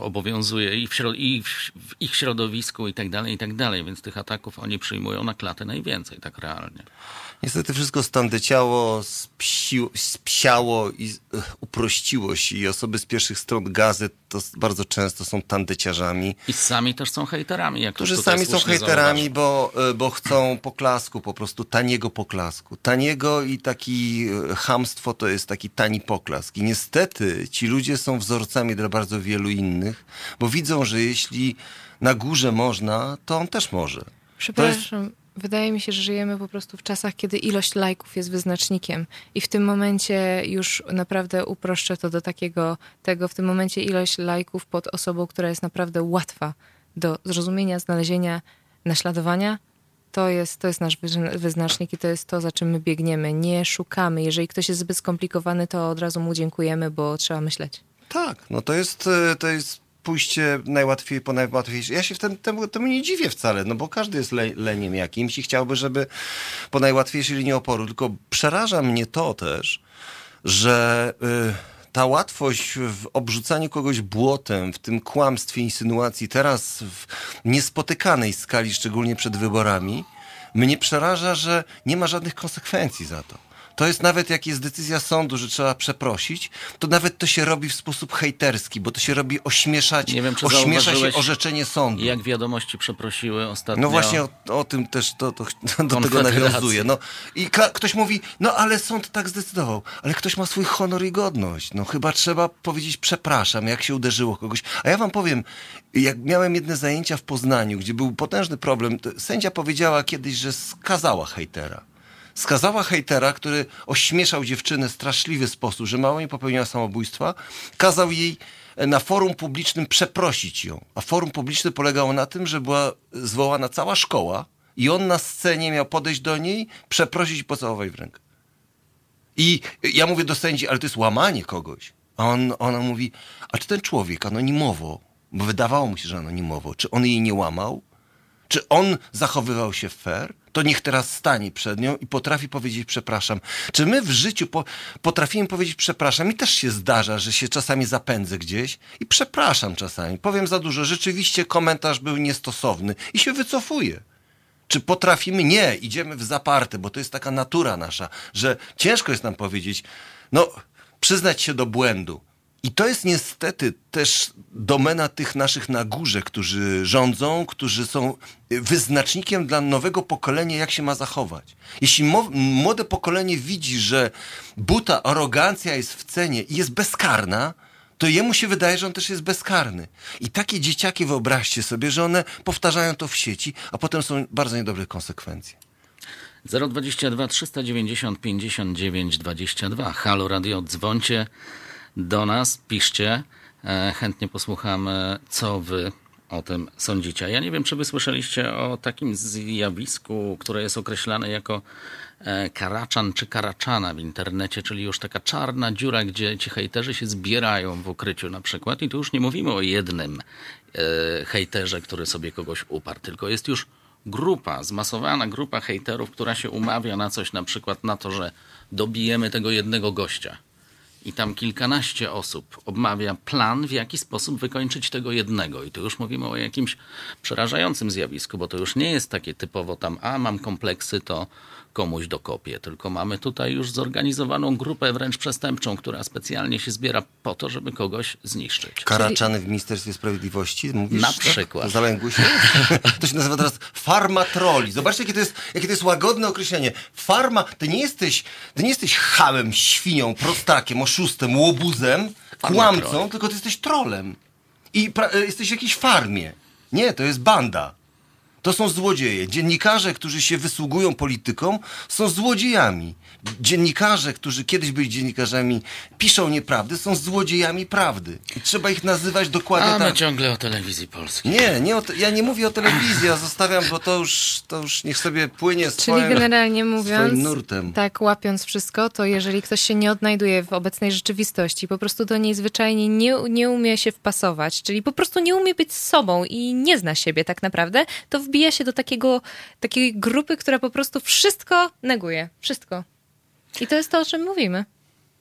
obowiązuje i w, i w ich środowisku i tak dalej, i tak dalej, więc tych ataków oni przyjmują na klatę najwięcej, tak realnie. Niestety wszystko standeciało, spsi, spsiało i uh, uprościło się i osoby z pierwszych stron gazet to bardzo często są tandeciarzami. I sami też są hejterami. Jak którzy sami są hejterami, bo, e, bo chcą poklasku, po prostu taniego poklasku. Taniego i taki e, hamstwo to jest taki tani poklask. I niestety ci ludzie są wzorcami dla bardzo wielu innych, bo widzą, że jeśli na górze można, to on też może. Przepraszam. Wydaje mi się, że żyjemy po prostu w czasach, kiedy ilość lajków jest wyznacznikiem i w tym momencie już naprawdę uproszczę to do takiego tego, w tym momencie ilość lajków pod osobą, która jest naprawdę łatwa do zrozumienia, znalezienia, naśladowania, to jest, to jest nasz wyznacznik i to jest to, za czym my biegniemy. Nie szukamy. Jeżeli ktoś jest zbyt skomplikowany, to od razu mu dziękujemy, bo trzeba myśleć. Tak, no to jest, e, to jest pójście najłatwiej po najłatwiejsze. Ja się w tym, temu, temu nie dziwię wcale, no bo każdy jest le, leniem jakimś i chciałby, żeby po najłatwiejszej linii oporu. Tylko przeraża mnie to też, że y, ta łatwość w obrzucaniu kogoś błotem, w tym kłamstwie, insynuacji, teraz w niespotykanej skali, szczególnie przed wyborami, mnie przeraża, że nie ma żadnych konsekwencji za to. To jest nawet jak jest decyzja sądu, że trzeba przeprosić, to nawet to się robi w sposób hejterski, bo to się robi ośmieszać, Nie wiem, czy ośmiesza się orzeczenie sądu. Jak wiadomości przeprosiły ostatnio? No właśnie o, o tym też to, to, to do tego nawiązuje. No, I ktoś mówi, no ale sąd tak zdecydował, ale ktoś ma swój honor i godność. No chyba trzeba powiedzieć przepraszam, jak się uderzyło kogoś. A ja wam powiem, jak miałem jedne zajęcia w Poznaniu, gdzie był potężny problem, sędzia powiedziała kiedyś, że skazała hejtera skazała hejtera, który ośmieszał dziewczynę w straszliwy sposób, że mała nie popełniła samobójstwa, kazał jej e, na forum publicznym przeprosić ją. A forum publiczne polegało na tym, że była zwołana cała szkoła i on na scenie miał podejść do niej, przeprosić i pocałować w rękę. I ja mówię do sędzi, ale to jest łamanie kogoś. A on, ona mówi, a czy ten człowiek anonimowo, bo wydawało mu się, że anonimowo, czy on jej nie łamał? Czy on zachowywał się fair? To niech teraz stanie przed nią i potrafi powiedzieć przepraszam. Czy my w życiu po, potrafimy powiedzieć przepraszam? Mi też się zdarza, że się czasami zapędzę gdzieś i przepraszam czasami. Powiem za dużo. Rzeczywiście komentarz był niestosowny i się wycofuję. Czy potrafimy? Nie, idziemy w zaparte, bo to jest taka natura nasza, że ciężko jest nam powiedzieć, no, przyznać się do błędu. I to jest niestety też domena tych naszych na górze, którzy rządzą, którzy są wyznacznikiem dla nowego pokolenia, jak się ma zachować. Jeśli młode pokolenie widzi, że buta, arogancja jest w cenie i jest bezkarna, to jemu się wydaje, że on też jest bezkarny. I takie dzieciaki, wyobraźcie sobie, że one powtarzają to w sieci, a potem są bardzo niedobre konsekwencje. 022 390 59 22. Halo Radio, dzwoncie do nas, piszcie. E, chętnie posłuchamy, co wy o tym sądzicie. Ja nie wiem, czy wy słyszeliście o takim zjawisku, które jest określane jako e, karaczan czy karaczana w internecie, czyli już taka czarna dziura, gdzie ci hejterzy się zbierają w ukryciu na przykład. I tu już nie mówimy o jednym e, hejterze, który sobie kogoś uparł, tylko jest już grupa, zmasowana grupa hejterów, która się umawia na coś, na przykład na to, że dobijemy tego jednego gościa i tam kilkanaście osób obmawia plan, w jaki sposób wykończyć tego jednego. I tu już mówimy o jakimś przerażającym zjawisku, bo to już nie jest takie typowo tam, a mam kompleksy, to komuś dokopię, tylko mamy tutaj już zorganizowaną grupę wręcz przestępczą, która specjalnie się zbiera po to, żeby kogoś zniszczyć. Karaczany w Ministerstwie Sprawiedliwości, mówisz? Na przykład. Tak? Zalęgły się? To się nazywa teraz farmatroli. Zobaczcie, jakie to jest, jakie to jest łagodne określenie. Farma, ty nie jesteś, ty nie jesteś chałem, świnią, prostakiem, oszustem, łobuzem, kłamcą, tylko ty jesteś trolem. I jesteś w jakiejś farmie. Nie, to jest banda. To są złodzieje. Dziennikarze, którzy się wysługują polityką, są złodziejami. Dziennikarze, którzy kiedyś byli dziennikarzami, piszą nieprawdy, są złodziejami prawdy. I trzeba ich nazywać dokładnie A tak. my ciągle o telewizji polskiej. Nie, nie te, ja nie mówię o telewizji, ja zostawiam, bo to już, to już niech sobie płynie swoim Czyli generalnie mówiąc, nurtem. tak łapiąc wszystko, to jeżeli ktoś się nie odnajduje w obecnej rzeczywistości, po prostu do niej zwyczajnie nie, nie umie się wpasować, czyli po prostu nie umie być sobą i nie zna siebie tak naprawdę, to wbija wbija się do takiego, takiej grupy, która po prostu wszystko neguje. Wszystko. I to jest to, o czym mówimy.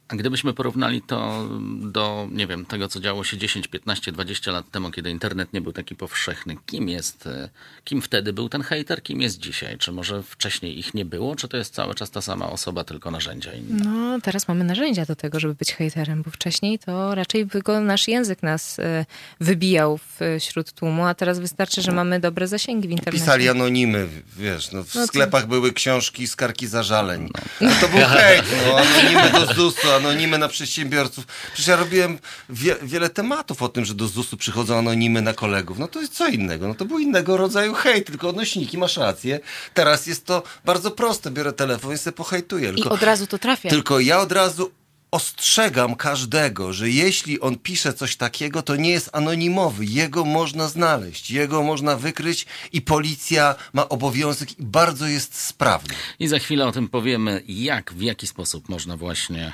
A gdybyśmy porównali to do, nie wiem, tego, co działo się 10, 15, 20 lat temu, kiedy internet nie był taki powszechny, kim jest, e, kim wtedy był ten hater, kim jest dzisiaj? Czy może wcześniej ich nie było, czy to jest cały czas ta sama osoba, tylko narzędzia inne? No, teraz mamy narzędzia do tego, żeby być haterem, bo wcześniej to raczej tylko nasz język nas e, wybijał wśród tłumu, a teraz wystarczy, że mamy dobre zasięgi w internecie. Pisali anonimy, wiesz, no w no sklepach to... były książki, skarki zażaleń. No. no to był hejt, no, anonimy do ZUS-u, anonimy na przedsiębiorców. Przecież ja robiłem wie, wiele tematów o tym, że do ZUS-u przychodzą anonimy na kolegów. No to jest co innego. No to był innego rodzaju hejt, tylko odnośniki, masz rację. Teraz jest to bardzo proste. Biorę telefon i sobie pohejtuję. Tylko, I od razu to trafia. Tylko ja od razu ostrzegam każdego, że jeśli on pisze coś takiego, to nie jest anonimowy. Jego można znaleźć, jego można wykryć i policja ma obowiązek i bardzo jest sprawny. I za chwilę o tym powiemy, jak, w jaki sposób można właśnie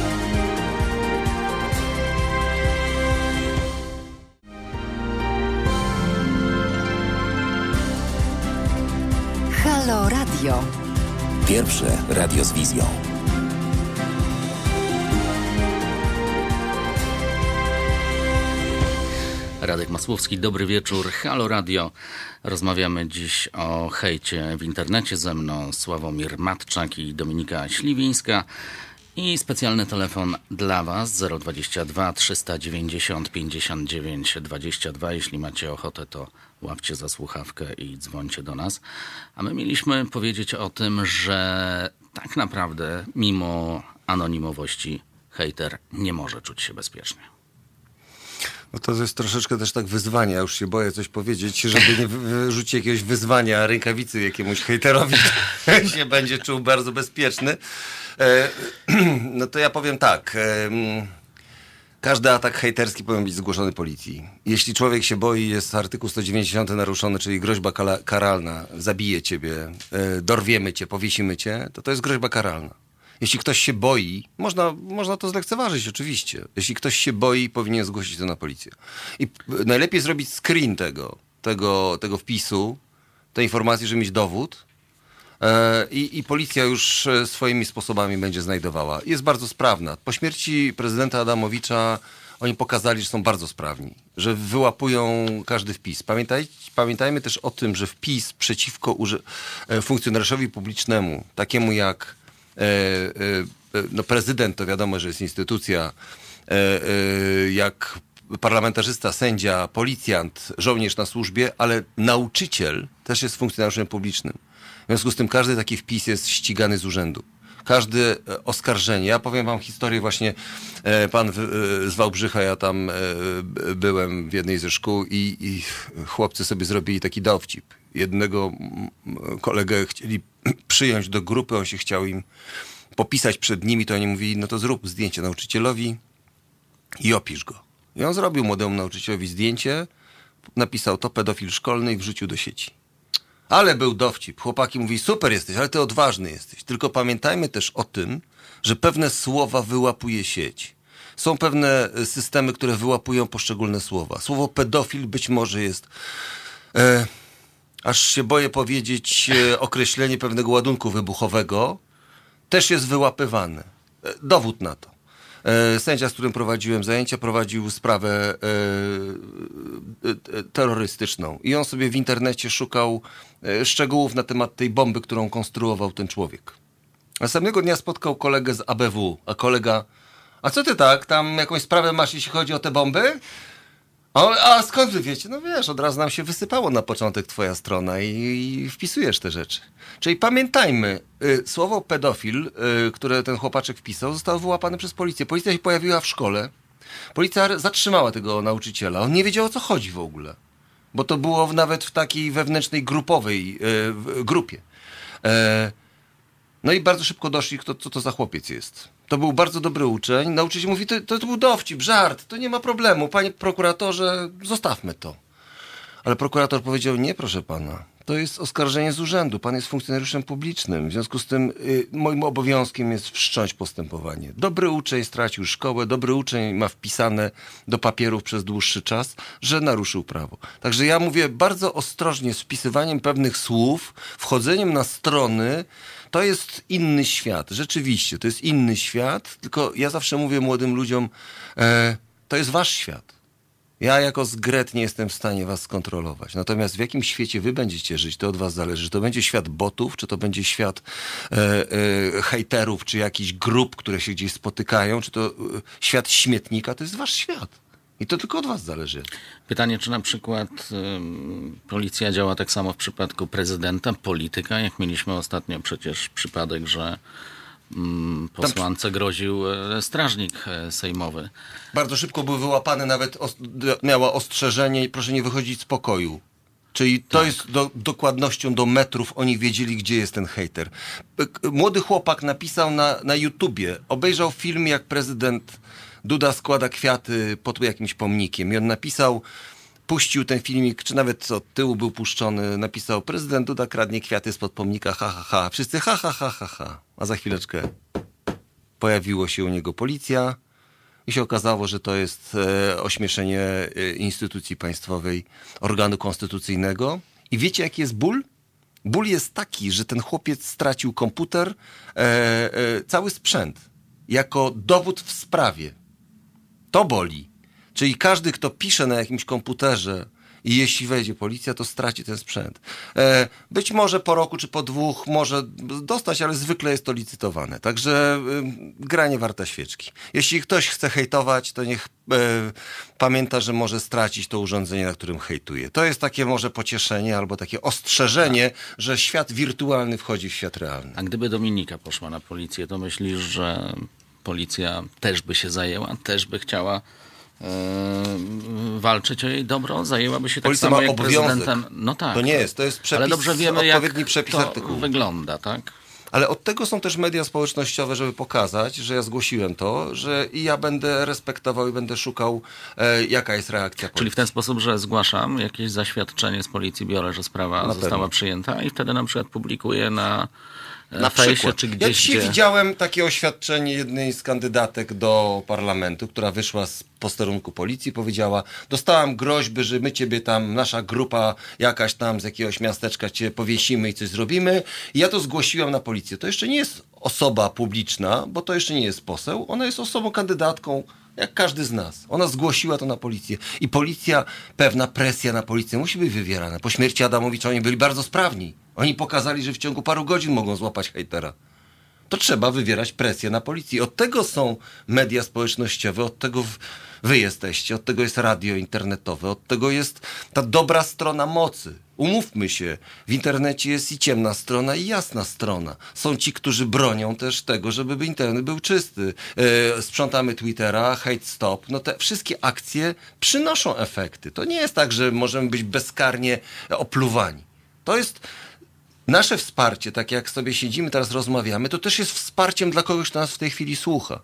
Halo Radio. Pierwsze radio z wizją. Radek Masłowski, dobry wieczór. Halo Radio. Rozmawiamy dziś o hejcie w internecie ze mną Sławomir Matczak i Dominika Śliwińska. I specjalny telefon dla Was 022 390 59 22. Jeśli macie ochotę, to łapcie za słuchawkę i dzwońcie do nas. A my mieliśmy powiedzieć o tym, że tak naprawdę, mimo anonimowości, hejter nie może czuć się bezpiecznie. No to jest troszeczkę też tak wyzwanie. Ja już się boję coś powiedzieć, żeby nie wyrzucić jakiegoś wyzwania, rękawicy jakiemuś hejterowi, się będzie czuł bardzo bezpieczny. E, no to ja powiem tak. Każdy atak hejterski powinien być zgłoszony policji. Jeśli człowiek się boi, jest artykuł 190 naruszony, czyli groźba karalna, zabije ciebie, e, dorwiemy cię, powiesimy cię, to to jest groźba karalna. Jeśli ktoś się boi, można, można to zlekceważyć oczywiście. Jeśli ktoś się boi, powinien zgłosić to na policję. I najlepiej zrobić screen tego, tego, tego wpisu, tej informacji, żeby mieć dowód, i, I, policja już e, swoimi sposobami będzie znajdowała. Jest bardzo sprawna. Po śmierci prezydenta Adamowicza oni pokazali, że są bardzo sprawni, że wyłapują każdy wpis. Pamiętaj, pamiętajmy też o tym, że wpis przeciwko e, funkcjonariuszowi publicznemu, takiemu jak E, e, no prezydent to wiadomo, że jest instytucja, e, jak parlamentarzysta, sędzia, policjant, żołnierz na służbie, ale nauczyciel też jest funkcjonariuszem publicznym. Związku z tym każdy taki wpis jest ścigany z urzędu. Każde oskarżenie. Ja powiem wam historię właśnie, pan z Wałbrzycha, ja tam byłem w jednej ze szkół i, i chłopcy sobie zrobili taki dowcip. Jednego kolegę chcieli przyjąć do grupy, on się chciał im popisać przed nimi, to oni mówili, no to zrób zdjęcie nauczycielowi i opisz go. I on zrobił młodemu nauczycielowi zdjęcie, napisał to pedofil szkolny i wrzucił do sieci. Ale był dowcip. Chłopaki mówi, super jesteś, ale ty odważny jesteś. Tylko pamiętajmy też o tym, że pewne słowa wyłapuje sieć. Są pewne systemy, które wyłapują poszczególne słowa. Słowo pedofil być może jest... E, aż się boję powiedzieć, e, określenie pewnego ładunku wybuchowego też jest wyłapywane. E, dowód na to. E, sędzia, z którym prowadziłem zajęcia, prowadził sprawę terrorystyczną i on sobie w internecie szukał szczegółów na temat tej bomby, którą konstruował ten człowiek. Następnego dnia spotkał kolegę z ABW, a kolega, a co ty tak, tam jakąś sprawę masz, jeśli chodzi o te bomby? A, a skąd wy wiecie? No wiesz, od razu nam się wysypało na początek twoja strona i, i wpisujesz te rzeczy. Czyli pamiętajmy, y, słowo pedofil, y, które ten chłopaczek wpisał, zostało wyłapane przez policję. Policja się pojawiła w szkole. Policja zatrzymała tego nauczyciela. On nie wiedział o co chodzi w ogóle. Bo to było nawet w takiej wewnętrznej grupowej y, grupie. E, no i bardzo szybko doszli, kto, co to za chłopiec jest. To był bardzo dobry uczeń. Nauczyciel mówi, to, to, to był dowcip, żart, to nie ma problemu. Panie prokuratorze, zostawmy to. Ale prokurator powiedział, nie proszę pana, to jest oskarżenie z urzędu. Pan jest funkcjonariuszem publicznym. W związku z tym y, moim obowiązkiem jest wszcząć postępowanie. Dobry uczeń stracił szkołę, dobry uczeń ma wpisane do papierów przez dłuższy czas, że naruszył prawo. Także ja mówię bardzo ostrożnie z wpisywaniem pewnych słów, wchodzeniem na strony. To jest inny świat. Rzeczywiście, to jest inny świat. Tylko ja zawsze mówię młodym ludziom, e, to jest wasz świat. Ja jako zgret nie jestem w stanie was skontrolować. Natomiast w jakim świecie wy będziecie żyć, to od was zależy. Czy to będzie świat botów, czy to będzie świat e, e, hejterów, czy jakichś grup, które się gdzieś spotykają, czy to e, świat śmietnika, to jest wasz świat. I to tylko od was zależy. Pytanie, czy na przykład y, policja działa tak samo w przypadku prezydenta, polityka, jak mieliśmy ostatnio przecież przypadek, że Mm, posłance groził e, strażnik e, sejmowy. Bardzo szybko był wyłapany, nawet miała ostrzeżenie i proszę nie wychodzić z pokoju. Czyli to tak. jest do, dokładnością do metrów, oni wiedzieli, gdzie jest ten hater. Młody chłopak napisał na, na YouTubie, obejrzał film, jak prezydent Duda składa kwiaty pod jakimś pomnikiem i on napisał, puścił ten filmik, czy nawet od tyłu był puszczony, napisał prezydent Duda kradnie kwiaty spod pomnika, ha, ha, ha. Wszyscy ha, ha, ha, ha, ha. A za chwileczkę pojawiło się u niego policja i się okazało, że to jest e, ośmieszenie e, instytucji państwowej, organu konstytucyjnego. I wiecie, jaki jest ból? Ból jest taki, że ten chłopiec stracił komputer, e, e, cały sprzęt, jako dowód w sprawie. To boli. Czyli każdy, kto pisze na jakimś komputerze i jeśli wejdzie policja, to straci ten sprzęt. E, być może po roku czy po dwóch może dostać, ale zwykle jest to licytowane. Także y, gra nie warta świeczki. Jeśli ktoś chce hejtować, to niech e, pamięta, że może stracić to urządzenie, na którym hejtuje. To jest takie może pocieszenie albo takie ostrzeżenie, że świat wirtualny wchodzi w świat realny. A gdyby Dominika poszła na policję, to myślisz, że policja też by się zajęła, też by chciała Yy, walczyć o jej dobro, zajęłaby się tak Policja samo ma jak obowiązek. prezydentem. No tak. To nie jest, to jest przepis, Ale dobrze wiemy, jak odpowiedni przepis to artykułu. wygląda, tak? Ale od tego są też media społecznościowe, żeby pokazać, że ja zgłosiłem to, że i ja będę respektował i będę szukał, e, jaka jest reakcja policji. Czyli w ten sposób, że zgłaszam jakieś zaświadczenie z policji, biorę, że sprawa na została pewno. przyjęta i wtedy na przykład publikuję na na fejsie, przykład. czy gdzieś, Ja dzisiaj gdzie... widziałem takie oświadczenie jednej z kandydatek do parlamentu, która wyszła z posterunku policji, powiedziała, dostałam groźby, że my ciebie tam, nasza grupa jakaś tam z jakiegoś miasteczka cię powiesimy i coś zrobimy. I ja to zgłosiłam na policję. To jeszcze nie jest osoba publiczna, bo to jeszcze nie jest poseł. Ona jest osobą kandydatką jak każdy z nas. Ona zgłosiła to na policję. I policja, pewna presja na policję musi być wywierana. Po śmierci Adamowicza oni byli bardzo sprawni. Oni pokazali, że w ciągu paru godzin mogą złapać hejtera. To trzeba wywierać presję na policję. Od tego są media społecznościowe, od tego wy jesteście, od tego jest radio internetowe, od tego jest ta dobra strona mocy. Umówmy się, w internecie jest i ciemna strona, i jasna strona. Są ci, którzy bronią też tego, żeby internet był czysty. E, sprzątamy Twittera, hate stop. No te wszystkie akcje przynoszą efekty. To nie jest tak, że możemy być bezkarnie opluwani. To jest nasze wsparcie, tak jak sobie siedzimy teraz rozmawiamy, to też jest wsparciem dla kogoś, kto nas w tej chwili słucha.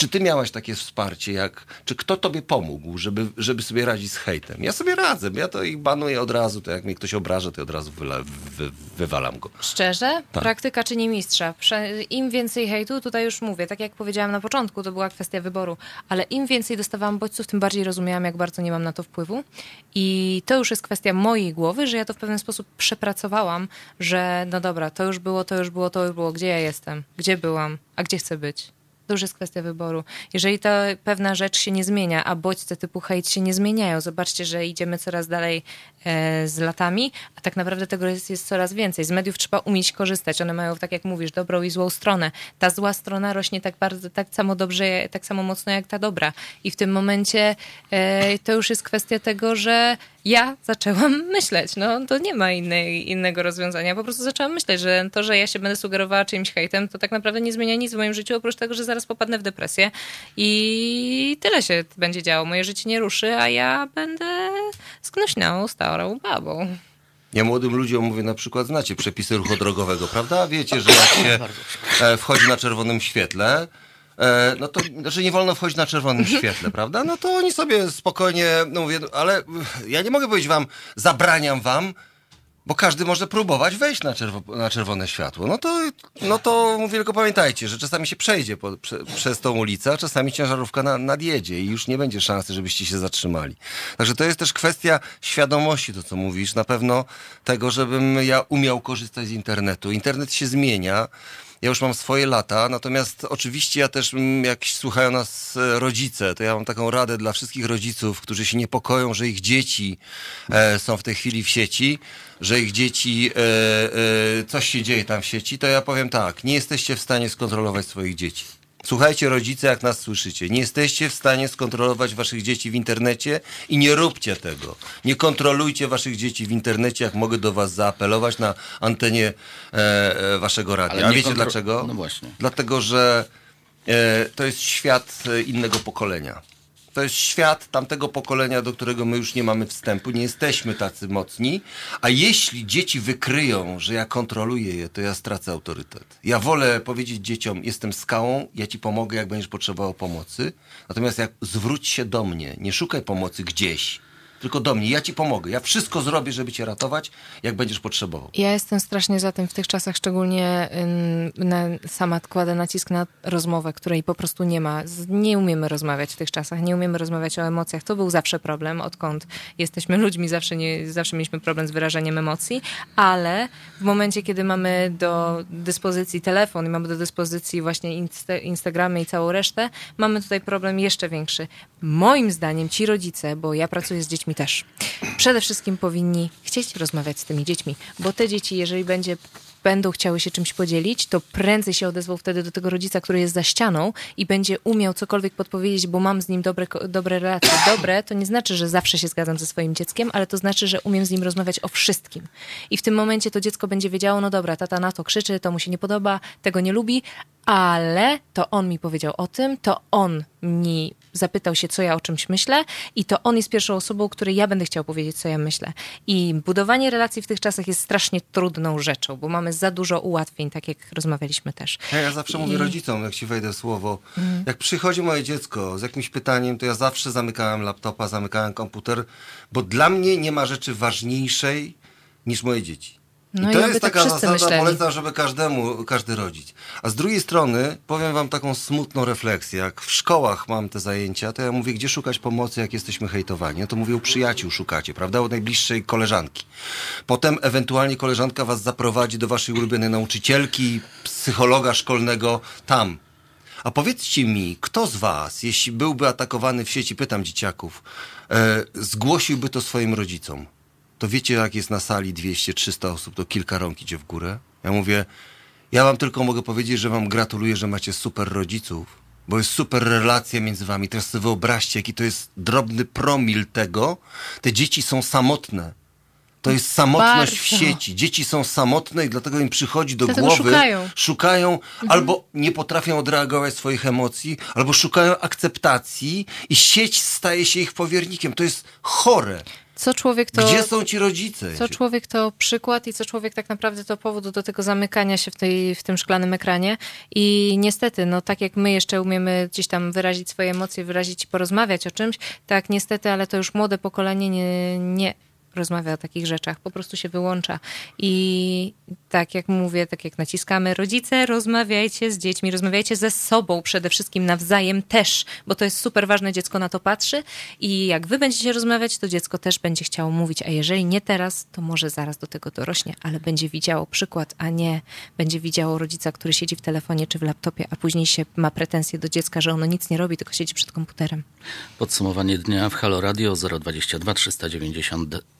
Czy ty miałaś takie wsparcie, jak, czy kto tobie pomógł, żeby, żeby sobie radzić z hejtem? Ja sobie radzę, ja to ich banuję od razu, to jak mnie ktoś obraża, to od razu wyla, wy, wywalam go. Szczerze? Tak. Praktyka czyni mistrza. Im więcej hejtu, tutaj już mówię, tak jak powiedziałam na początku, to była kwestia wyboru, ale im więcej dostawałam bodźców, tym bardziej rozumiałam, jak bardzo nie mam na to wpływu. I to już jest kwestia mojej głowy, że ja to w pewien sposób przepracowałam, że no dobra, to już było, to już było, to już było, gdzie ja jestem, gdzie byłam, a gdzie chcę być. To już jest kwestia wyboru. Jeżeli ta pewna rzecz się nie zmienia, a bodźce typu hejt się nie zmieniają, zobaczcie, że idziemy coraz dalej z latami, a tak naprawdę tego jest, jest coraz więcej. Z mediów trzeba umieć korzystać. One mają, tak jak mówisz, dobrą i złą stronę. Ta zła strona rośnie tak bardzo, tak samo dobrze, tak samo mocno jak ta dobra. I w tym momencie e, to już jest kwestia tego, że ja zaczęłam myśleć. No to nie ma innej, innego rozwiązania. Po prostu zaczęłam myśleć, że to, że ja się będę sugerowała czymś hejtem, to tak naprawdę nie zmienia nic w moim życiu, oprócz tego, że zaraz popadnę w depresję i tyle się będzie działo. Moje życie nie ruszy, a ja będę sknuśną starą babą. Ja młodym ludziom mówię na przykład, znacie przepisy ruchu drogowego, prawda? Wiecie, że jak się e, wchodzi na czerwonym świetle, e, no to znaczy nie wolno wchodzić na czerwonym świetle, prawda? No to oni sobie spokojnie, no mówię, ale ja nie mogę powiedzieć wam, zabraniam wam, bo każdy może próbować wejść na, czerwo, na czerwone światło. No to, no to mówię, tylko pamiętajcie, że czasami się przejdzie po, prze, przez tą ulicę, a czasami ciężarówka na, nadjedzie i już nie będzie szansy, żebyście się zatrzymali. Także to jest też kwestia świadomości, to co mówisz, na pewno tego, żebym ja umiał korzystać z internetu. Internet się zmienia. Ja już mam swoje lata, natomiast oczywiście ja też, mm, jak słuchają nas e, rodzice, to ja mam taką radę dla wszystkich rodziców, którzy się niepokoją, że ich dzieci e, są w tej chwili w sieci, że ich dzieci, e, e, coś się dzieje tam w sieci, to ja powiem tak, nie jesteście w stanie skontrolować swoich dzieci. Słuchajcie, rodzice, jak nas słyszycie. Nie jesteście w stanie skontrolować waszych dzieci w internecie i nie róbcie tego. Nie kontrolujcie waszych dzieci w internecie, jak mogę do was zaapelować na antenie e, e, waszego radia. A wiecie dlaczego? No właśnie. Dlatego, że e, to jest świat e, innego pokolenia. To jest świat tamtego pokolenia, do którego my już nie mamy wstępu, nie jesteśmy tacy mocni. A jeśli dzieci wykryją, że ja kontroluję je, to ja stracę autorytet. Ja wolę powiedzieć dzieciom: Jestem skałą, ja ci pomogę, jak będziesz potrzebował pomocy. Natomiast jak zwróć się do mnie, nie szukaj pomocy gdzieś tylko do mnie. Ja ci pomogę. Ja wszystko zrobię, żeby cię ratować, jak będziesz potrzebował. Ja jestem strasznie za tym w tych czasach, szczególnie na, sama kładę nacisk na rozmowę, której po prostu nie ma. Nie umiemy rozmawiać w tych czasach, nie umiemy rozmawiać o emocjach. To był zawsze problem, odkąd jesteśmy ludźmi, zawsze, nie, zawsze mieliśmy problem z wyrażaniem emocji, ale w momencie, kiedy mamy do dyspozycji telefon i mamy do dyspozycji właśnie insta Instagramy i całą resztę, mamy tutaj problem jeszcze większy. Moim zdaniem ci rodzice, bo ja pracuję z dziećmi dziećmi też. Przede wszystkim powinni chcieć rozmawiać z tymi dziećmi, bo te dzieci, jeżeli będzie będą chciały się czymś podzielić, to prędzej się odezwą wtedy do tego rodzica, który jest za ścianą i będzie umiał cokolwiek podpowiedzieć, bo mam z nim dobre, dobre relacje. Dobre to nie znaczy, że zawsze się zgadzam ze swoim dzieckiem, ale to znaczy, że umiem z nim rozmawiać o wszystkim. I w tym momencie to dziecko będzie wiedziało, no dobra, tata na to krzyczy, to mu się nie podoba, tego nie lubi, ale to on mi powiedział o tym, to on mi zapytał się, co ja o czymś myślę, i to on jest pierwszą osobą, której ja będę chciał powiedzieć, co ja myślę. I budowanie relacji w tych czasach jest strasznie trudną rzeczą, bo mamy za dużo ułatwień, tak jak rozmawialiśmy też. Ja, ja zawsze I... mówię rodzicom, jak ci wejdę słowo, mm. jak przychodzi moje dziecko z jakimś pytaniem, to ja zawsze zamykałem laptopa, zamykałem komputer, bo dla mnie nie ma rzeczy ważniejszej niż moje dzieci. No I to jest taka zasada, myśleli. polecam, żeby każdemu, każdy rodzić. A z drugiej strony powiem wam taką smutną refleksję. Jak w szkołach mam te zajęcia, to ja mówię, gdzie szukać pomocy, jak jesteśmy hejtowani. No to mówię, u przyjaciół szukacie, prawda? U najbliższej koleżanki. Potem ewentualnie koleżanka was zaprowadzi do waszej ulubionej nauczycielki, psychologa szkolnego tam. A powiedzcie mi, kto z was, jeśli byłby atakowany w sieci, pytam dzieciaków, e, zgłosiłby to swoim rodzicom? To wiecie, jak jest na sali 200-300 osób, to kilka rąk idzie w górę. Ja mówię, ja wam tylko mogę powiedzieć, że wam gratuluję, że macie super rodziców, bo jest super relacja między wami. Teraz sobie wyobraźcie, jaki to jest drobny promil tego. Te dzieci są samotne. To jest samotność Bardzo. w sieci. Dzieci są samotne i dlatego im przychodzi do dlatego głowy. Szukają, szukają mhm. albo nie potrafią odreagować swoich emocji, albo szukają akceptacji i sieć staje się ich powiernikiem. To jest chore co człowiek to... Gdzie są ci rodzice? Co człowiek to przykład i co człowiek tak naprawdę to powód do tego zamykania się w, tej, w tym szklanym ekranie. I niestety, no tak jak my jeszcze umiemy gdzieś tam wyrazić swoje emocje, wyrazić i porozmawiać o czymś, tak niestety, ale to już młode pokolenie nie, nie rozmawia o takich rzeczach, po prostu się wyłącza. I tak jak mówię, tak jak naciskamy, rodzice, rozmawiajcie z dziećmi, rozmawiajcie ze sobą przede wszystkim nawzajem też, bo to jest super ważne, dziecko na to patrzy i jak wy będziecie rozmawiać, to dziecko też będzie chciało mówić, a jeżeli nie teraz, to może zaraz do tego dorośnie, ale będzie widziało przykład, a nie będzie widziało rodzica, który siedzi w telefonie czy w laptopie, a później się ma pretensje do dziecka, że ono nic nie robi, tylko siedzi przed komputerem. Podsumowanie dnia w Halo Radio 022 390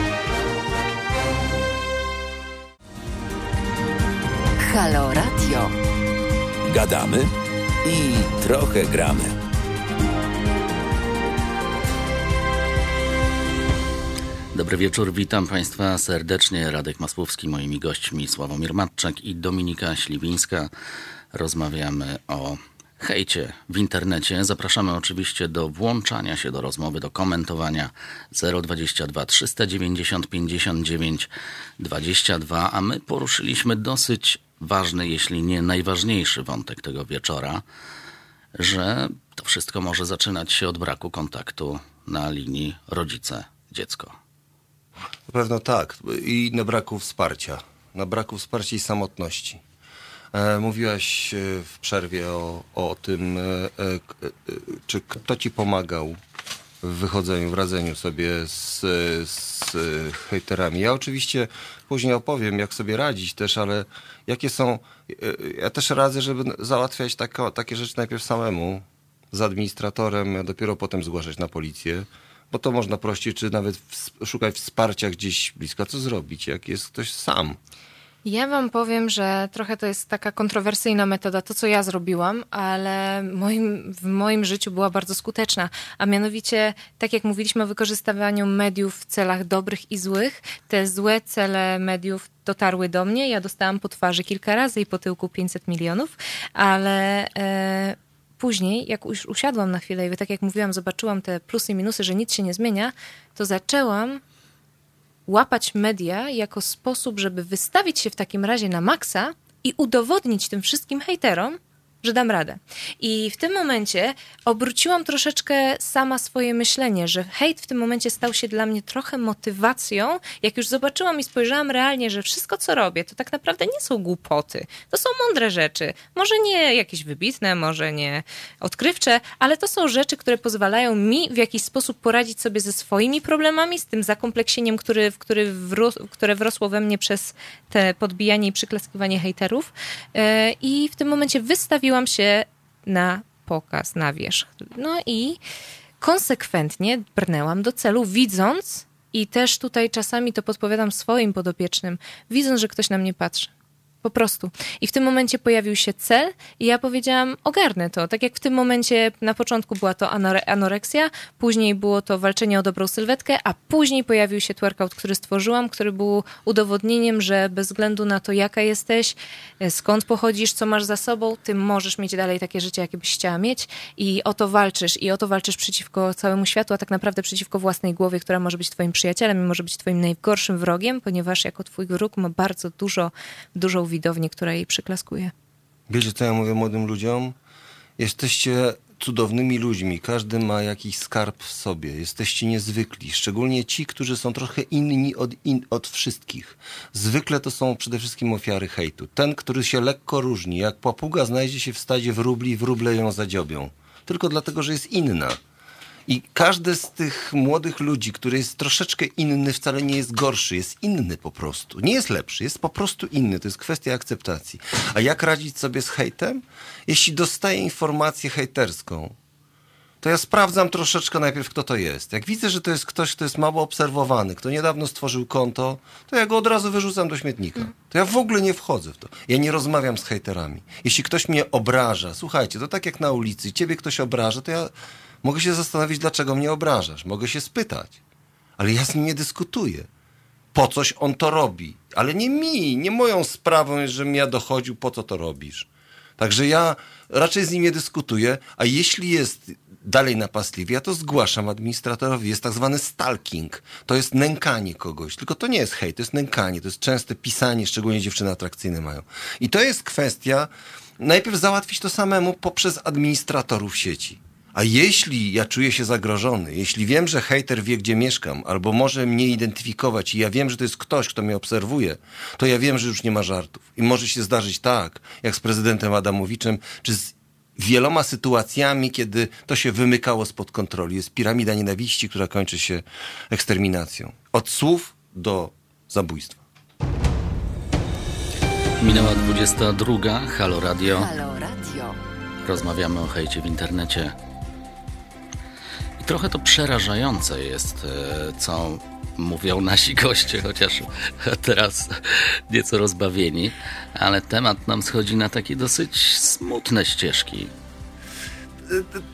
Halo Radio. Gadamy i trochę gramy. Dobry wieczór, witam Państwa serdecznie. Radek Masłowski, moimi gośćmi Sławomir Matczak i Dominika Śliwińska. Rozmawiamy o hejcie w internecie. Zapraszamy oczywiście do włączania się do rozmowy, do komentowania 022 390 59 22, a my poruszyliśmy dosyć ważny, jeśli nie najważniejszy wątek tego wieczora, że to wszystko może zaczynać się od braku kontaktu na linii rodzice-dziecko. Na pewno tak. I na braku wsparcia. Na braku wsparcia i samotności. E, mówiłaś e, w przerwie o, o tym, e, czy kto ci pomagał w wychodzeniu, w radzeniu sobie z, z hejterami. Ja oczywiście później opowiem, jak sobie radzić też, ale jakie są... Ja też radzę, żeby załatwiać takie rzeczy najpierw samemu, z administratorem, a dopiero potem zgłaszać na policję bo to można prościej, czy nawet szukać wsparcia gdzieś blisko. Co zrobić, jak jest ktoś sam? Ja wam powiem, że trochę to jest taka kontrowersyjna metoda, to co ja zrobiłam, ale moim, w moim życiu była bardzo skuteczna. A mianowicie, tak jak mówiliśmy o wykorzystywaniu mediów w celach dobrych i złych, te złe cele mediów dotarły do mnie. Ja dostałam po twarzy kilka razy i po tyłku 500 milionów, ale. E, później, jak już usiadłam na chwilę i tak jak mówiłam, zobaczyłam te plusy i minusy, że nic się nie zmienia, to zaczęłam łapać media jako sposób, żeby wystawić się w takim razie na maksa i udowodnić tym wszystkim hejterom, że dam radę. I w tym momencie obróciłam troszeczkę sama swoje myślenie, że hejt w tym momencie stał się dla mnie trochę motywacją. Jak już zobaczyłam i spojrzałam realnie, że wszystko, co robię, to tak naprawdę nie są głupoty. To są mądre rzeczy. Może nie jakieś wybitne, może nie odkrywcze, ale to są rzeczy, które pozwalają mi w jakiś sposób poradzić sobie ze swoimi problemami, z tym zakompleksieniem, który, który wró które wrosło we mnie przez te podbijanie i przyklaskiwanie hejterów. Yy, I w tym momencie wystawiłam wystawiłam się na pokaz, na wierzch. No i konsekwentnie brnęłam do celu, widząc, i też tutaj czasami to podpowiadam swoim podopiecznym, widząc, że ktoś na mnie patrzy. Po prostu. I w tym momencie pojawił się cel i ja powiedziałam, ogarnę to. Tak jak w tym momencie na początku była to anore anoreksja, później było to walczenie o dobrą sylwetkę, a później pojawił się twerkout, który stworzyłam, który był udowodnieniem, że bez względu na to, jaka jesteś, e, skąd pochodzisz, co masz za sobą, ty możesz mieć dalej takie życie, jakie byś chciała mieć i o to walczysz. I o to walczysz przeciwko całemu światu, a tak naprawdę przeciwko własnej głowie, która może być twoim przyjacielem i może być twoim najgorszym wrogiem, ponieważ jako twój wróg ma bardzo dużo, dużą widownię, która jej przyklaskuje. Wiecie, co ja mówię młodym ludziom? Jesteście cudownymi ludźmi. Każdy ma jakiś skarb w sobie. Jesteście niezwykli. Szczególnie ci, którzy są trochę inni od, in, od wszystkich. Zwykle to są przede wszystkim ofiary hejtu. Ten, który się lekko różni. Jak papuga znajdzie się w stadzie wróbli, wróble ją zadziobią. Tylko dlatego, że jest inna. I każdy z tych młodych ludzi, który jest troszeczkę inny, wcale nie jest gorszy, jest inny po prostu. Nie jest lepszy, jest po prostu inny. To jest kwestia akceptacji. A jak radzić sobie z hejtem? Jeśli dostaję informację hejterską, to ja sprawdzam troszeczkę najpierw, kto to jest. Jak widzę, że to jest ktoś, kto jest mało obserwowany, kto niedawno stworzył konto, to ja go od razu wyrzucam do śmietnika. To ja w ogóle nie wchodzę w to. Ja nie rozmawiam z hejterami. Jeśli ktoś mnie obraża, słuchajcie, to tak jak na ulicy, ciebie ktoś obraża, to ja Mogę się zastanowić, dlaczego mnie obrażasz. Mogę się spytać. Ale ja z nim nie dyskutuję. Po coś on to robi. Ale nie mi, nie moją sprawą jest, żebym ja dochodził, po co to robisz. Także ja raczej z nim nie dyskutuję, a jeśli jest dalej napastliwy, ja to zgłaszam administratorowi. Jest tak zwany stalking. To jest nękanie kogoś. Tylko to nie jest hejt, to jest nękanie. To jest częste pisanie, szczególnie dziewczyny atrakcyjne mają. I to jest kwestia, najpierw załatwić to samemu poprzez administratorów sieci. A jeśli ja czuję się zagrożony, jeśli wiem, że hejter wie, gdzie mieszkam, albo może mnie identyfikować i ja wiem, że to jest ktoś, kto mnie obserwuje, to ja wiem, że już nie ma żartów. I może się zdarzyć tak, jak z prezydentem Adamowiczem, czy z wieloma sytuacjami, kiedy to się wymykało spod kontroli. Jest piramida nienawiści, która kończy się eksterminacją. Od słów do zabójstwa. Minęła 22. Halo Radio. Halo Radio. Rozmawiamy o hejcie w internecie. I trochę to przerażające jest, e, co mówią nasi goście, chociaż teraz nieco rozbawieni, ale temat nam schodzi na takie dosyć smutne ścieżki.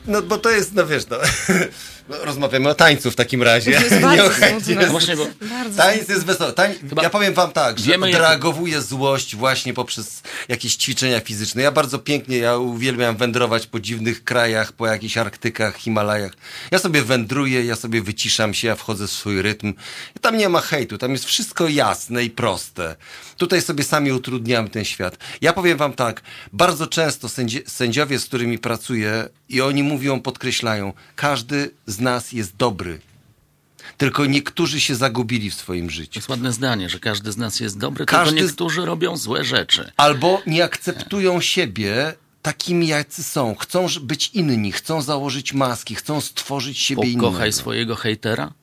No bo to jest, no wiesz, no, No, rozmawiamy o tańcu w takim razie. To jest bardzo no właśnie, bo... Tańc jest wesoły. Tań... Ja powiem wam tak, że odreagowuje jak... złość właśnie poprzez jakieś ćwiczenia fizyczne. Ja bardzo pięknie, ja uwielbiam wędrować po dziwnych krajach, po jakichś Arktykach, Himalajach. Ja sobie wędruję, ja sobie wyciszam się, ja wchodzę w swój rytm. I tam nie ma hejtu, tam jest wszystko jasne i proste. Tutaj sobie sami utrudniamy ten świat. Ja powiem wam tak, bardzo często sędzi sędziowie, z którymi pracuję i oni mówią, podkreślają, każdy z nas jest dobry. Tylko niektórzy się zagubili w swoim życiu. To jest ładne zdanie, że każdy z nas jest dobry, każdy... tylko niektórzy robią złe rzeczy. Albo nie akceptują siebie takimi, jacy są. Chcą być inni, chcą założyć maski, chcą stworzyć siebie Pokochaj innego. Pokochaj swojego hejtera?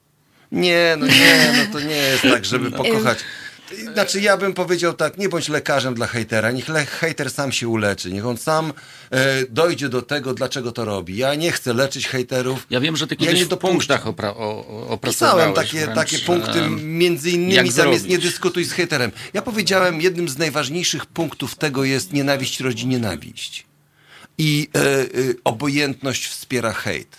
Nie, no nie, no to nie jest tak, żeby pokochać. Znaczy ja bym powiedział tak, nie bądź lekarzem dla hejtera, niech le hejter sam się uleczy, niech on sam e, dojdzie do tego, dlaczego to robi. Ja nie chcę leczyć hejterów. Ja wiem, że ty kiedyś ja w punktach opra o, Pisałem takie, wręcz, takie punkty, między innymi tam jest nie dyskutuj z hejterem. Ja powiedziałem, jednym z najważniejszych punktów tego jest nienawiść rodzi nienawiść. I e, e, obojętność wspiera hejt.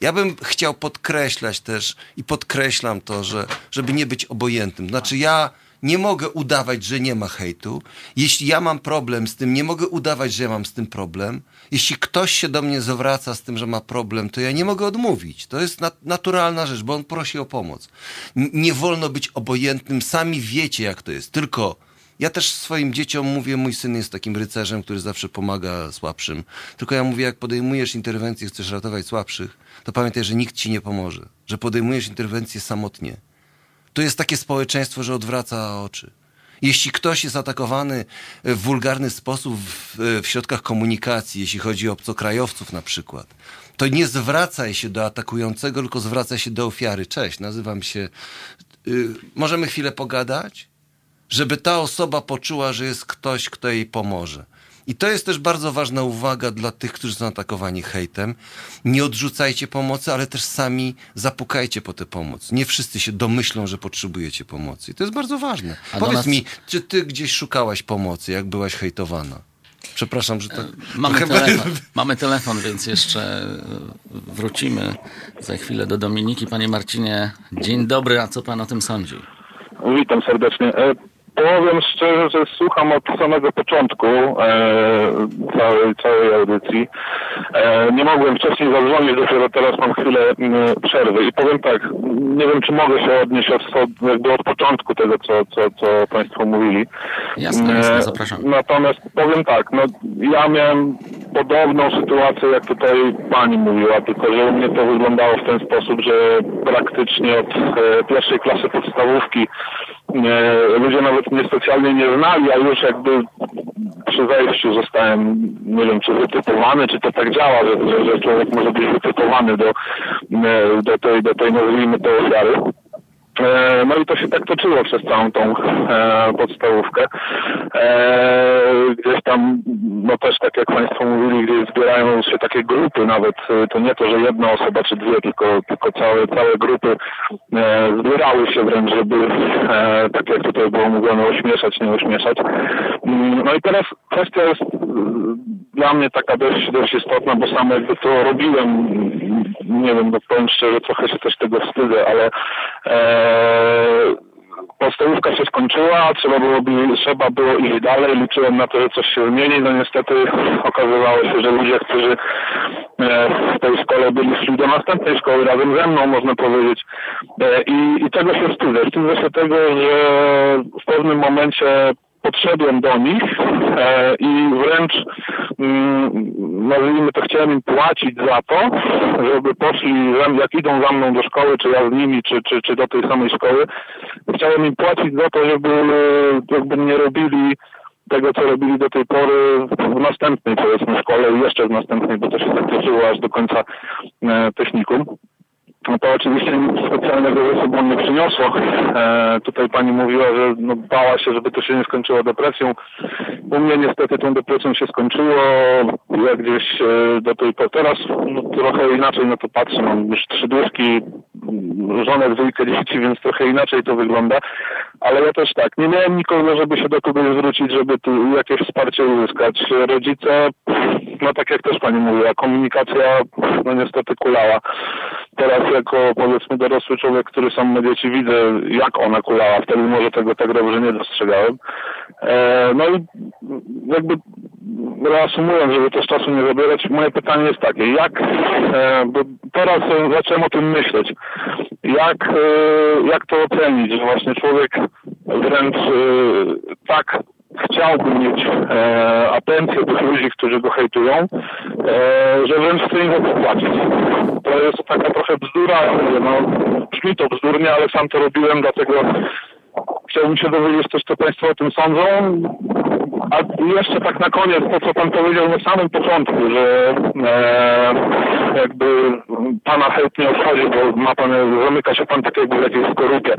Ja bym chciał podkreślać też i podkreślam to, że żeby nie być obojętnym. Znaczy ja nie mogę udawać, że nie ma hejtu. Jeśli ja mam problem z tym, nie mogę udawać, że ja mam z tym problem. Jeśli ktoś się do mnie zwraca z tym, że ma problem, to ja nie mogę odmówić. To jest nat naturalna rzecz, bo on prosi o pomoc. N nie wolno być obojętnym. Sami wiecie, jak to jest. Tylko ja też swoim dzieciom mówię, mój syn jest takim rycerzem, który zawsze pomaga słabszym. Tylko ja mówię, jak podejmujesz interwencję, chcesz ratować słabszych, to pamiętaj, że nikt ci nie pomoże. Że podejmujesz interwencję samotnie to jest takie społeczeństwo, że odwraca oczy. Jeśli ktoś jest atakowany w wulgarny sposób w, w środkach komunikacji, jeśli chodzi o obcokrajowców na przykład, to nie zwracaj się do atakującego, tylko zwracaj się do ofiary. Cześć, nazywam się. Y, możemy chwilę pogadać? Żeby ta osoba poczuła, że jest ktoś, kto jej pomoże. I to jest też bardzo ważna uwaga dla tych, którzy są atakowani hejtem. Nie odrzucajcie pomocy, ale też sami zapukajcie po tę pomoc. Nie wszyscy się domyślą, że potrzebujecie pomocy. I to jest bardzo ważne. A Powiedz nas... mi, czy ty gdzieś szukałaś pomocy, jak byłaś hejtowana? Przepraszam, że tak. E, mamy telefon, mamy telefon, więc jeszcze e, wrócimy za chwilę do Dominiki. Panie Marcinie, dzień dobry, a co pan o tym sądzi? Witam serdecznie. E, Powiem szczerze, że słucham od samego początku e, całej, całej audycji. E, nie mogłem wcześniej zadzwonić, dopiero teraz mam chwilę m, przerwy i powiem tak, nie wiem czy mogę się odnieść od, jakby od początku tego, co, co, co Państwo mówili. Jasne, e, jasne, zapraszam. Natomiast powiem tak, no ja miałem podobną sytuację, jak tutaj Pani mówiła, tylko że u mnie to wyglądało w ten sposób, że praktycznie od e, pierwszej klasy podstawówki ludzie nawet mnie specjalnie nie znali, a już jakby przy wejściu zostałem, nie wiem, czy wytypowany, czy to tak działa, że, że, że człowiek może być wytypowany do, do, tej, do tej, nazwijmy to, ofiary. E, no i to się tak toczyło przez całą tą e, podstawówkę. E, gdzieś tam, no też tak jak Państwo mówili, gdzieś zbierają się takie grupy nawet, e, to nie to, że jedna osoba czy dwie, tylko, tylko całe, całe grupy e, zbierały się wręcz, żeby, e, tak jak tutaj było mówione, ośmieszać, nie ośmieszać. Mm, no i teraz kwestia jest dla mnie taka dość, dość istotna, bo sam jakby to robiłem, nie wiem, no powiem szczerze, trochę się też tego wstydzę, ale e, podstawówka się skończyła, trzeba było, trzeba było iść dalej, liczyłem na to, że coś się zmieni, no niestety okazywało się, że ludzie, którzy e, w tej szkole byli szli do następnej szkoły razem ze mną, można powiedzieć. E, I, i tego się wstydzę. Wstydzę się tego, że w pewnym momencie podszedłem do nich e, i wręcz mm, nazwijmy to chciałem im płacić za to, żeby poszli, jak idą za mną do szkoły, czy ja z nimi, czy, czy, czy do tej samej szkoły, chciałem im płacić za to, żeby jakby nie robili tego, co robili do tej pory w następnej, powiedzmy, szkole i jeszcze w następnej, bo to się tak toczyło aż do końca e, technikum. No to oczywiście nic specjalnego ze sobą nie przyniosło. E, tutaj pani mówiła, że no, bała się, żeby to się nie skończyło depresją. U mnie niestety tą depresją się skończyło. Ja gdzieś e, do tej pory, teraz no, trochę inaczej na to patrzę. Mam już trzy duszki, żonę, dwójkę dzieci, więc trochę inaczej to wygląda. Ale ja też tak, nie miałem nikogo, żeby się do kogoś zwrócić, żeby tu jakieś wsparcie uzyskać. Rodzice, no tak jak też pani mówiła, komunikacja no niestety kulała. Teraz jako powiedzmy dorosły człowiek, który sam dzieci, widzę jak ona kulała, wtedy może tego tak dobrze nie dostrzegałem. E, no i jakby reasumując, żeby też czasu nie zabierać, moje pytanie jest takie, jak, e, bo teraz zacząłem o tym myśleć, jak, e, jak to ocenić, że właśnie człowiek wręcz e, tak chciałby mieć e, atencję tych ludzi, którzy go hejtują, e, że wręcz chce im zapłacić. To jest taka trochę bzdura, mówię, no brzmi to bzdurnie, ale sam to robiłem, dlatego chciałbym się dowiedzieć też, co Państwo o tym sądzą. A jeszcze tak na koniec, to co Pan powiedział na samym początku, że e, jakby Pana hejt nie odchodzi, bo ma Pan, zamyka się Pan tak jakby w jakiejś skorupie.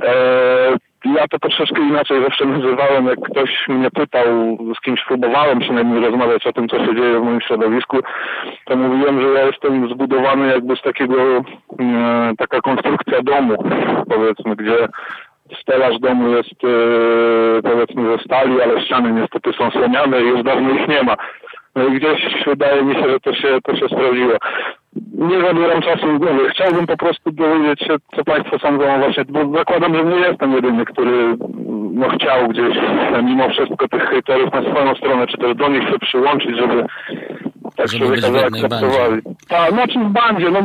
E, ja to troszeczkę inaczej zawsze nazywałem, jak ktoś mnie pytał, z kimś próbowałem przynajmniej rozmawiać o tym, co się dzieje w moim środowisku, to mówiłem, że ja jestem zbudowany jakby z takiego, e, taka konstrukcja domu, powiedzmy, gdzie stelaż domu jest e, powiedzmy ze stali, ale ściany niestety są słomiane i już dawno ich nie ma. No i gdzieś wydaje mi się, że to się, to się sprawdziło. Nie zabieram czasu, mówię, chciałbym po prostu dowiedzieć się, co Państwo sądzą właśnie, bo zakładam, że nie jestem jedyny, który no, chciał gdzieś mimo wszystko tych hejterów na swoją stronę, czy też do nich się przyłączyć, żeby tak żeby jednej bandzie. Tak, znaczy w bandzie, no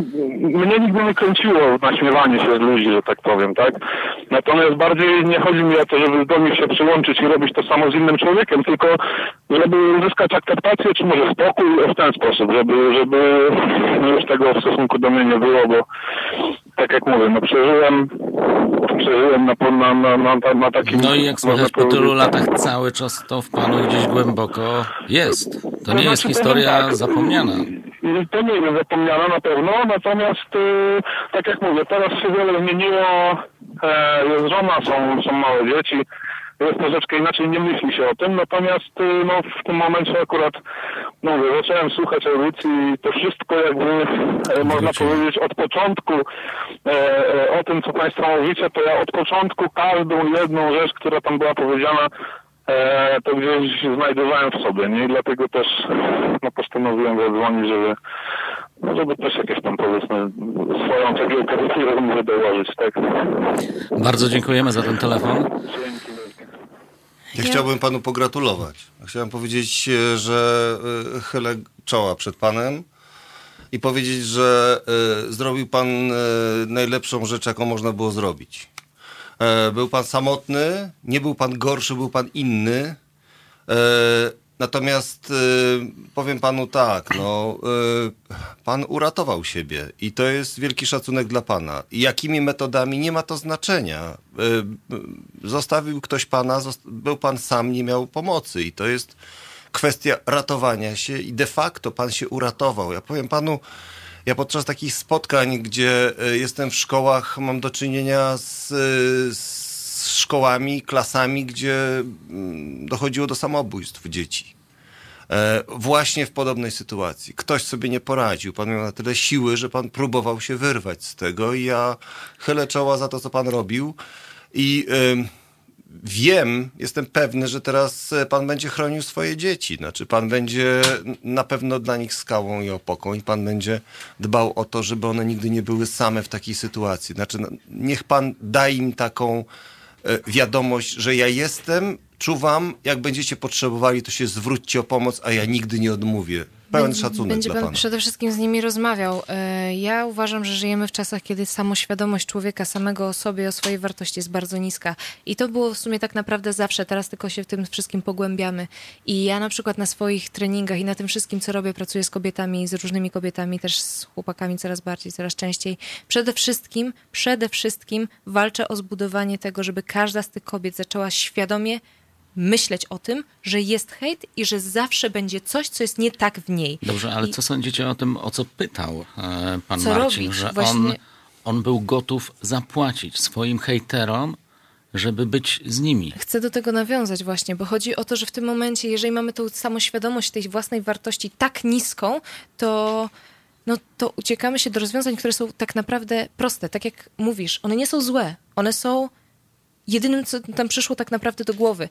mnie nigdy nie kręciło naśmiewanie się z ludzi, że tak powiem, tak? Natomiast bardziej nie chodzi mi o to, żeby do nich się przyłączyć i robić to samo z innym człowiekiem, tylko żeby uzyskać akceptację, czy może spokój w ten sposób, żeby, żeby już tego w stosunku do mnie nie było, bo tak jak mówię, no przeżyłem, przeżyłem na, na, na, na, na takim... No i jak słychać po tylu latach cały czas to w Panu gdzieś głęboko jest. To nie jest znaczy, historia tak, zapomniana. To nie jest zapomniana na pewno, natomiast y, tak jak mówię, teraz się wiele zmieniło, e, jest żona, są, są małe dzieci, jest troszeczkę inaczej, nie myśli się o tym, natomiast y, no, w tym momencie akurat no, zacząłem słuchać audycji i to wszystko jakby e, można powiedzieć od początku e, e, o tym, co Państwo mówicie, to ja od początku każdą jedną rzecz, która tam była powiedziana, e, to gdzieś znajdowałem w sobie, nie? I dlatego też no, postanowiłem zadzwonić, żeby no, żeby też jakieś tam powiedzmy swoją cegiełkę do dołożyć, tak? Bardzo dziękujemy za ten telefon. Ja chciałbym panu pogratulować. Chciałem powiedzieć, e, że e, chylę czoła przed panem i powiedzieć, że e, zrobił pan najlepszą rzecz, jaką można było zrobić. Był pan samotny, nie był pan gorszy, był pan inny. Natomiast y, powiem panu tak, no, y, pan uratował siebie i to jest wielki szacunek dla pana. Jakimi metodami nie ma to znaczenia. Y, zostawił ktoś pana, był pan sam, nie miał pomocy i to jest kwestia ratowania się i de facto pan się uratował. Ja powiem panu, ja podczas takich spotkań, gdzie jestem w szkołach, mam do czynienia z, z szkołami, klasami, gdzie mm, dochodziło do samobójstw dzieci. E, właśnie w podobnej sytuacji. Ktoś sobie nie poradził. Pan miał na tyle siły, że pan próbował się wyrwać z tego i ja chylę czoła za to, co pan robił. I wiem, jestem pewny, że teraz e, pan będzie chronił swoje dzieci. Znaczy, pan będzie na pewno dla nich skałą i opoką i pan będzie dbał o to, żeby one nigdy nie były same w takiej sytuacji. Znaczy, no, niech pan da im taką wiadomość, że ja jestem, czuwam, jak będziecie potrzebowali, to się zwróćcie o pomoc, a ja nigdy nie odmówię. Pełen szacunek Będzie dla pan przede wszystkim z nimi rozmawiał. E, ja uważam, że żyjemy w czasach, kiedy samoświadomość człowieka samego o sobie, o swojej wartości jest bardzo niska. I to było w sumie tak naprawdę zawsze. Teraz tylko się w tym wszystkim pogłębiamy. I ja na przykład na swoich treningach i na tym wszystkim, co robię, pracuję z kobietami, z różnymi kobietami, też z chłopakami coraz bardziej, coraz częściej. Przede wszystkim, przede wszystkim walczę o zbudowanie tego, żeby każda z tych kobiet zaczęła świadomie myśleć o tym, że jest hejt i że zawsze będzie coś, co jest nie tak w niej. Dobrze, ale I... co sądzicie o tym, o co pytał e, pan co Marcin, robić? że Właśnie... on, on był gotów zapłacić swoim hejterom, żeby być z nimi. Chcę do tego nawiązać właśnie, bo chodzi o to, że w tym momencie, jeżeli mamy tą samoświadomość tej własnej wartości tak niską, to no to uciekamy się do rozwiązań, które są tak naprawdę proste. Tak jak mówisz, one nie są złe, one są jedynym, co tam przyszło tak naprawdę do głowy.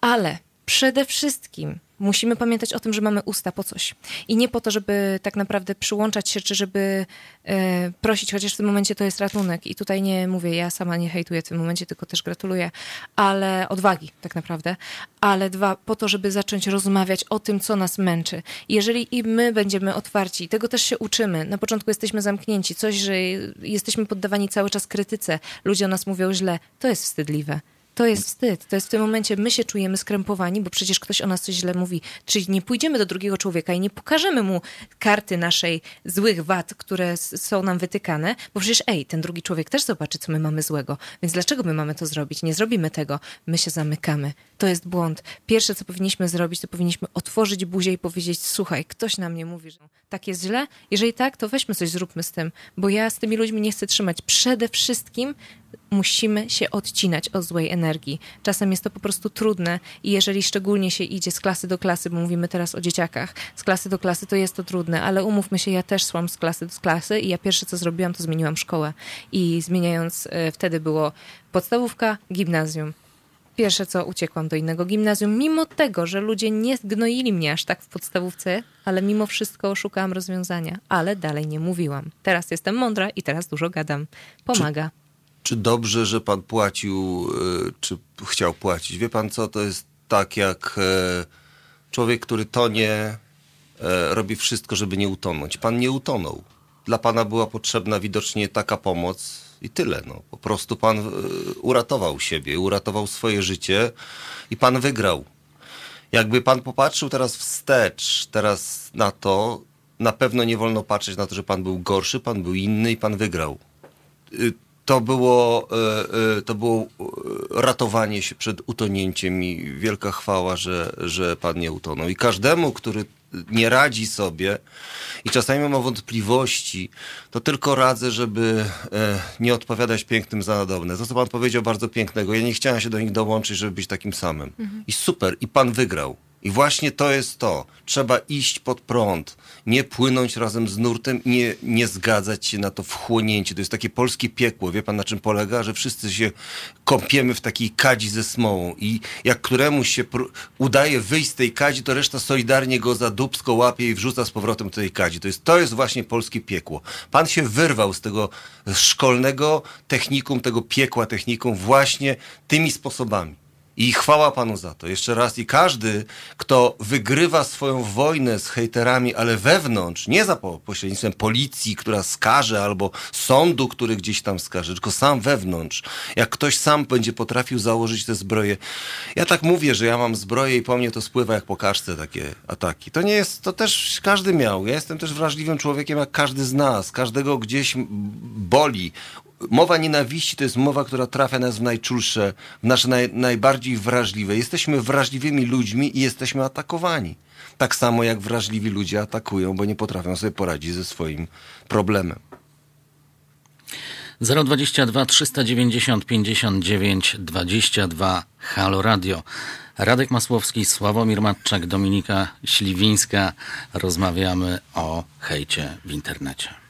Ale przede wszystkim musimy pamiętać o tym, że mamy usta po coś. I nie po to, żeby tak naprawdę przyłączać się, czy żeby e, prosić, chociaż w tym momencie to jest ratunek. I tutaj nie mówię, ja sama nie hejtuję w tym momencie, tylko też gratuluję, ale odwagi tak naprawdę. Ale dwa, po to, żeby zacząć rozmawiać o tym, co nas męczy. Jeżeli i my będziemy otwarci, tego też się uczymy. Na początku jesteśmy zamknięci, coś, że jesteśmy poddawani cały czas krytyce, ludzie o nas mówią źle, to jest wstydliwe. To jest wstyd. To jest w tym momencie, my się czujemy skrępowani, bo przecież ktoś o nas coś źle mówi. Czyli nie pójdziemy do drugiego człowieka i nie pokażemy mu karty naszej złych wad, które są nam wytykane, bo przecież ej, ten drugi człowiek też zobaczy, co my mamy złego. Więc dlaczego my mamy to zrobić? Nie zrobimy tego. My się zamykamy. To jest błąd. Pierwsze, co powinniśmy zrobić, to powinniśmy otworzyć buzię i powiedzieć, słuchaj, ktoś na mnie mówi, że tak jest źle. Jeżeli tak, to weźmy coś, zróbmy z tym, bo ja z tymi ludźmi nie chcę trzymać. Przede wszystkim musimy się odcinać od złej energii. Czasem jest to po prostu trudne i jeżeli szczególnie się idzie z klasy do klasy, bo mówimy teraz o dzieciakach, z klasy do klasy to jest to trudne, ale umówmy się, ja też szłam z klasy do klasy i ja pierwsze co zrobiłam, to zmieniłam szkołę. I zmieniając, e, wtedy było podstawówka, gimnazjum. Pierwsze co, uciekłam do innego gimnazjum, mimo tego, że ludzie nie gnoili mnie aż tak w podstawówce, ale mimo wszystko szukałam rozwiązania, ale dalej nie mówiłam. Teraz jestem mądra i teraz dużo gadam. Pomaga. Czy dobrze, że pan płacił, e, czy chciał płacić? Wie pan co, to jest tak jak e, człowiek, który tonie, e, robi wszystko, żeby nie utonąć. Pan nie utonął. Dla pana była potrzebna widocznie taka pomoc i tyle. No. Po prostu pan uratował siebie, uratował swoje życie i pan wygrał. Jakby pan popatrzył teraz wstecz, teraz na to, na pewno nie wolno patrzeć na to, że pan był gorszy, pan był inny i pan wygrał y, to było, e, e, to było ratowanie się przed utonięciem i wielka chwała, że, że Pan nie utonął. I każdemu, który nie radzi sobie i czasami ma wątpliwości, to tylko radzę, żeby e, nie odpowiadać pięknym za nadobne. To, co Pan powiedział, bardzo pięknego. Ja nie chciałem się do nich dołączyć, żeby być takim samym. Mhm. I super, i Pan wygrał. I właśnie to jest to. Trzeba iść pod prąd, nie płynąć razem z nurtem, nie, nie zgadzać się na to wchłonięcie. To jest takie polskie piekło. Wie pan na czym polega? Że wszyscy się kąpiemy w takiej kadzi ze smołą i jak któremuś się udaje wyjść z tej kadzi, to reszta solidarnie go za dubsko łapie i wrzuca z powrotem do tej kadzi. To jest, to jest właśnie polskie piekło. Pan się wyrwał z tego szkolnego technikum, tego piekła technikum właśnie tymi sposobami. I chwała Panu za to. Jeszcze raz. I każdy, kto wygrywa swoją wojnę z hejterami, ale wewnątrz, nie za pośrednictwem policji, która skaże, albo sądu, który gdzieś tam skaże, tylko sam wewnątrz. Jak ktoś sam będzie potrafił założyć te zbroje. Ja tak mówię, że ja mam zbroję i po mnie to spływa jak po kaszce takie ataki. To nie jest, to też każdy miał. Ja jestem też wrażliwym człowiekiem, jak każdy z nas. Każdego gdzieś boli mowa nienawiści to jest mowa, która trafia nas w najczulsze, w nasze naj, najbardziej wrażliwe. Jesteśmy wrażliwymi ludźmi i jesteśmy atakowani. Tak samo jak wrażliwi ludzie atakują, bo nie potrafią sobie poradzić ze swoim problemem. 022 390 59 22 Halo Radio. Radek Masłowski, Sławomir Matczak, Dominika Śliwińska. Rozmawiamy o hejcie w internecie.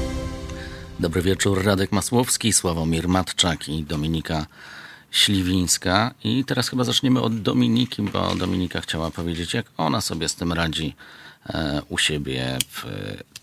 Dobry wieczór, Radek Masłowski, Sławomir Matczak i Dominika Śliwińska. I teraz chyba zaczniemy od Dominiki, bo Dominika chciała powiedzieć, jak ona sobie z tym radzi e, u siebie w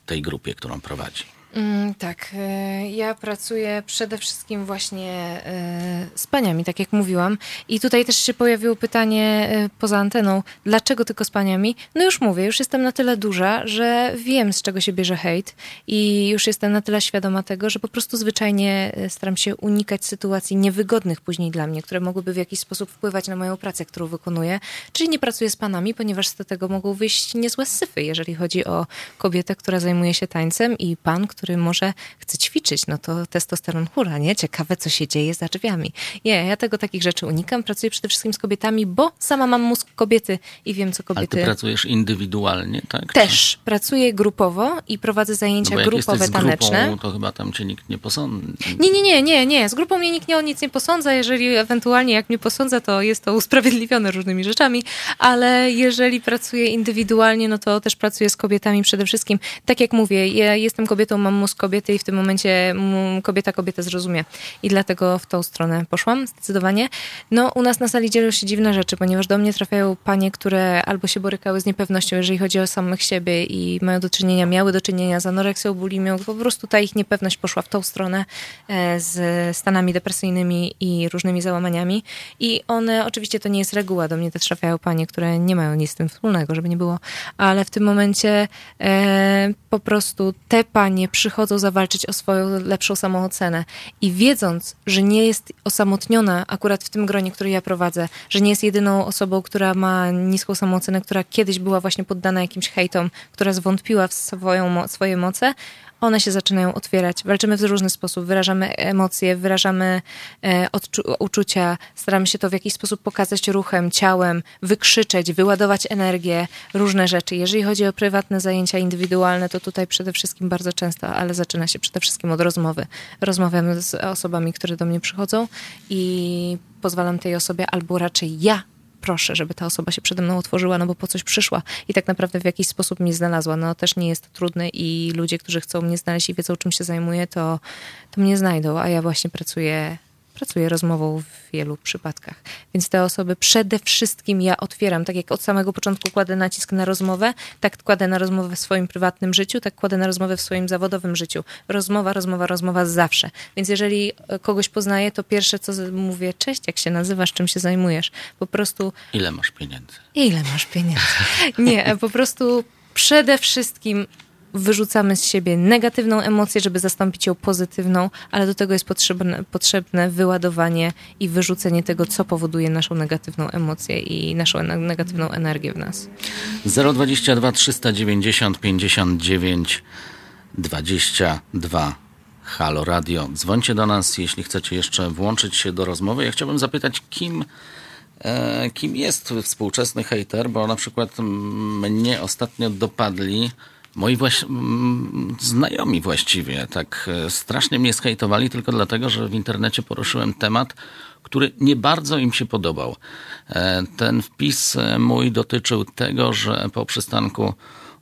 tej grupie, którą prowadzi. Mm, tak, e, ja pracuję przede wszystkim właśnie e, z paniami, tak jak mówiłam. I tutaj też się pojawiło pytanie e, poza anteną, dlaczego tylko z paniami? No już mówię, już jestem na tyle duża, że wiem z czego się bierze hejt i już jestem na tyle świadoma tego, że po prostu zwyczajnie staram się unikać sytuacji niewygodnych później dla mnie, które mogłyby w jakiś sposób wpływać na moją pracę, którą wykonuję. Czyli nie pracuję z panami, ponieważ z tego mogą wyjść niezłe syfy, jeżeli chodzi o kobietę, która zajmuje się tańcem i pan, który może chce ćwiczyć, no to testosteron hura, nie? Ciekawe, co się dzieje za drzwiami. Nie, ja tego takich rzeczy unikam. Pracuję przede wszystkim z kobietami, bo sama mam mózg kobiety i wiem, co kobiety... Ale ty pracujesz indywidualnie, tak? Też. Czy? Pracuję grupowo i prowadzę zajęcia no grupowe z taneczne. Grupą, to chyba tam cię nikt nie posądza. Nie, nie, nie, nie, nie. Z grupą mnie nikt nie, o nic nie posądza. Jeżeli ewentualnie jak mnie posądza, to jest to usprawiedliwione różnymi rzeczami, ale jeżeli pracuję indywidualnie, no to też pracuję z kobietami przede wszystkim. Tak jak mówię, ja jestem kobietą, mam mózg kobiety i w tym momencie kobieta kobietę zrozumie. I dlatego w tą stronę poszłam zdecydowanie. No u nas na sali dzieją się dziwne rzeczy, ponieważ do mnie trafiają panie, które albo się borykały z niepewnością, jeżeli chodzi o samych siebie i mają do czynienia, miały do czynienia z anoreksją, bulimią, po prostu ta ich niepewność poszła w tą stronę e, z stanami depresyjnymi i różnymi załamaniami. I one, oczywiście to nie jest reguła, do mnie też trafiają panie, które nie mają nic z tym wspólnego, żeby nie było, ale w tym momencie e, po prostu te panie przychodzą zawalczyć o swoją lepszą samoocenę. I wiedząc, że nie jest osamotniona akurat w tym gronie, który ja prowadzę, że nie jest jedyną osobą, która ma niską samoocenę, która kiedyś była właśnie poddana jakimś hejtom, która zwątpiła w swoją, swoje moce, one się zaczynają otwierać. Walczymy w różny sposób, wyrażamy emocje, wyrażamy e, odczu- uczucia, staramy się to w jakiś sposób pokazać ruchem, ciałem, wykrzyczeć, wyładować energię, różne rzeczy. Jeżeli chodzi o prywatne zajęcia indywidualne, to tutaj przede wszystkim bardzo często, ale zaczyna się przede wszystkim od rozmowy. Rozmawiam z osobami, które do mnie przychodzą i pozwalam tej osobie, albo raczej ja proszę, żeby ta osoba się przede mną otworzyła, no bo po coś przyszła i tak naprawdę w jakiś sposób mnie znalazła. No też nie jest to trudne i ludzie, którzy chcą mnie znaleźć i wiedzą, czym się zajmuję, to, to mnie znajdą, a ja właśnie pracuję pracuję rozmową w wielu przypadkach. Więc te osoby przede wszystkim ja otwieram, tak jak od samego początku kładę nacisk na rozmowę, tak kładę na rozmowę w swoim prywatnym życiu, tak kładę na rozmowę w swoim zawodowym życiu. Rozmowa, rozmowa, rozmowa zawsze. Więc jeżeli e, kogoś poznaję, to pierwsze co mówię, cześć, jak się nazywasz, czym się zajmujesz? Po prostu... Ile masz pieniędzy? Ile masz pieniędzy? Nie, e, po prostu przede wszystkim wyrzucamy z siebie negatywną emocję, żeby zastąpić ją pozytywną, ale do tego jest potrzebne, potrzebne wyładowanie i wyrzucenie tego, co powoduje naszą negatywną emocję i naszą negatywną energię w nas. 022 390 59 22 Halo Radio. Dzwońcie do nas, jeśli chcecie jeszcze włączyć się do rozmowy. Ja chciałbym zapytać, kim e, kim jest współczesny hater, bo na przykład mnie ostatnio dopadli moi właś... znajomi właściwie tak e, strasznie mnie skejtowali tylko dlatego, że w internecie poruszyłem temat, który nie bardzo im się podobał. E, ten wpis e, mój dotyczył tego, że po przystanku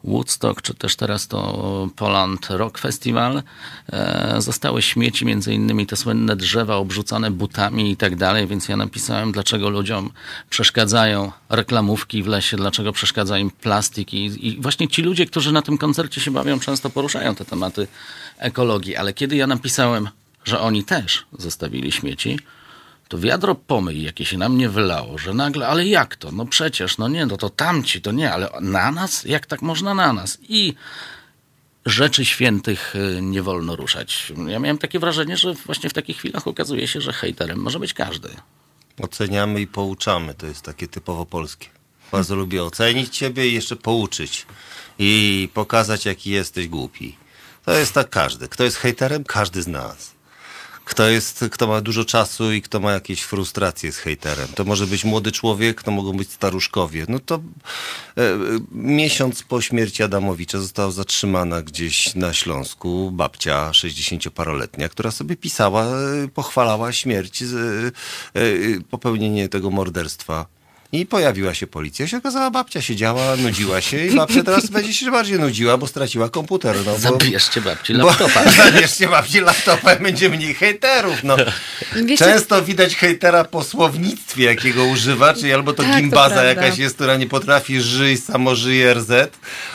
Woodstock, czy też teraz to Poland Rock Festival. E, zostały śmieci, między innymi te słynne drzewa obrzucane butami i tak dalej, więc ja napisałem, dlaczego ludziom przeszkadzają reklamówki w lesie, dlaczego przeszkadza im plastik i, i właśnie ci ludzie, którzy na tym koncercie się bawią, często poruszają te tematy ekologii, ale kiedy ja napisałem, że oni też zostawili śmieci, to wiadro pomyj, jakie się na mnie wylało, że nagle, ale jak to? No przecież, no nie, no to tamci, to nie, ale na nas? Jak tak można na nas? I rzeczy świętych y, nie wolno ruszać. Ja miałem takie wrażenie, że właśnie w takich chwilach okazuje się, że hejterem może być każdy. Oceniamy i pouczamy, to jest takie typowo polskie. Bardzo lubię ocenić ciebie i jeszcze pouczyć. I pokazać, jaki jesteś głupi. To jest tak każdy. Kto jest hejterem? Każdy z nas kto, jest, kto ma dużo czasu i kto ma jakieś frustracje z hejterem. To może być młody człowiek, to mogą być staruszkowie. No to e, miesiąc po śmierci Adamowicza została zatrzymana gdzieś na Śląsku babcia 60-paroletnia, która sobie pisała, e, pochwalała śmierć, e, e, popełnienie tego morderstwa i pojawiła się policja. Się okazała, babcia siedziała, nudziła się i babcia teraz będzie się bardziej nudziła, bo straciła komputer. No, bo, zabierzcie babci laptopa. Bo, zabierzcie babci laptopa, będzie mniej hejterów. No. Wiecie, Często widać hejtera po słownictwie, jakiego używa, czyli albo to tak, gimbaza to jakaś jest, która nie potrafi żyć, samo żyje RZ,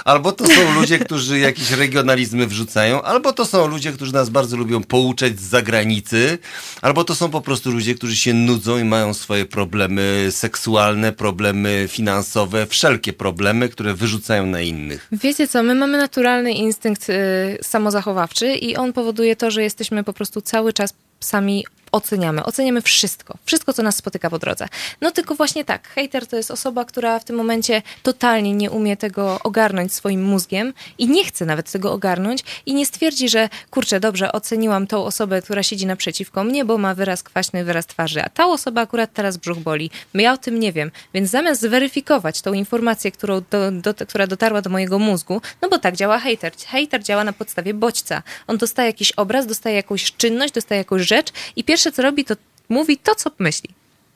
albo to są ludzie, którzy jakieś regionalizmy wrzucają, albo to są ludzie, którzy nas bardzo lubią pouczać z zagranicy, albo to są po prostu ludzie, którzy się nudzą i mają swoje problemy seksualne, problemy finansowe, wszelkie problemy, które wyrzucają na innych. Wiecie co, my mamy naturalny instynkt y, samozachowawczy i on powoduje to, że jesteśmy po prostu cały czas sami oceniamy. Oceniamy wszystko. Wszystko, co nas spotyka po drodze. No tylko właśnie tak, hater to jest osoba, która w tym momencie totalnie nie umie tego ogarnąć swoim mózgiem i nie chce nawet tego ogarnąć i nie stwierdzi, że kurczę, dobrze, oceniłam tą osobę, która siedzi naprzeciwko mnie, bo ma wyraz kwaśny, wyraz twarzy, a ta osoba akurat teraz brzuch boli. Ja o tym nie wiem. Więc zamiast zweryfikować tą informację, którą do, do, która dotarła do mojego mózgu, no bo tak działa hater. Hater działa na podstawie bodźca. On dostaje jakiś obraz, dostaje jakąś czynność, dostaje jakąś rzecz i pierwsze co robi, to mówi to, co myśli.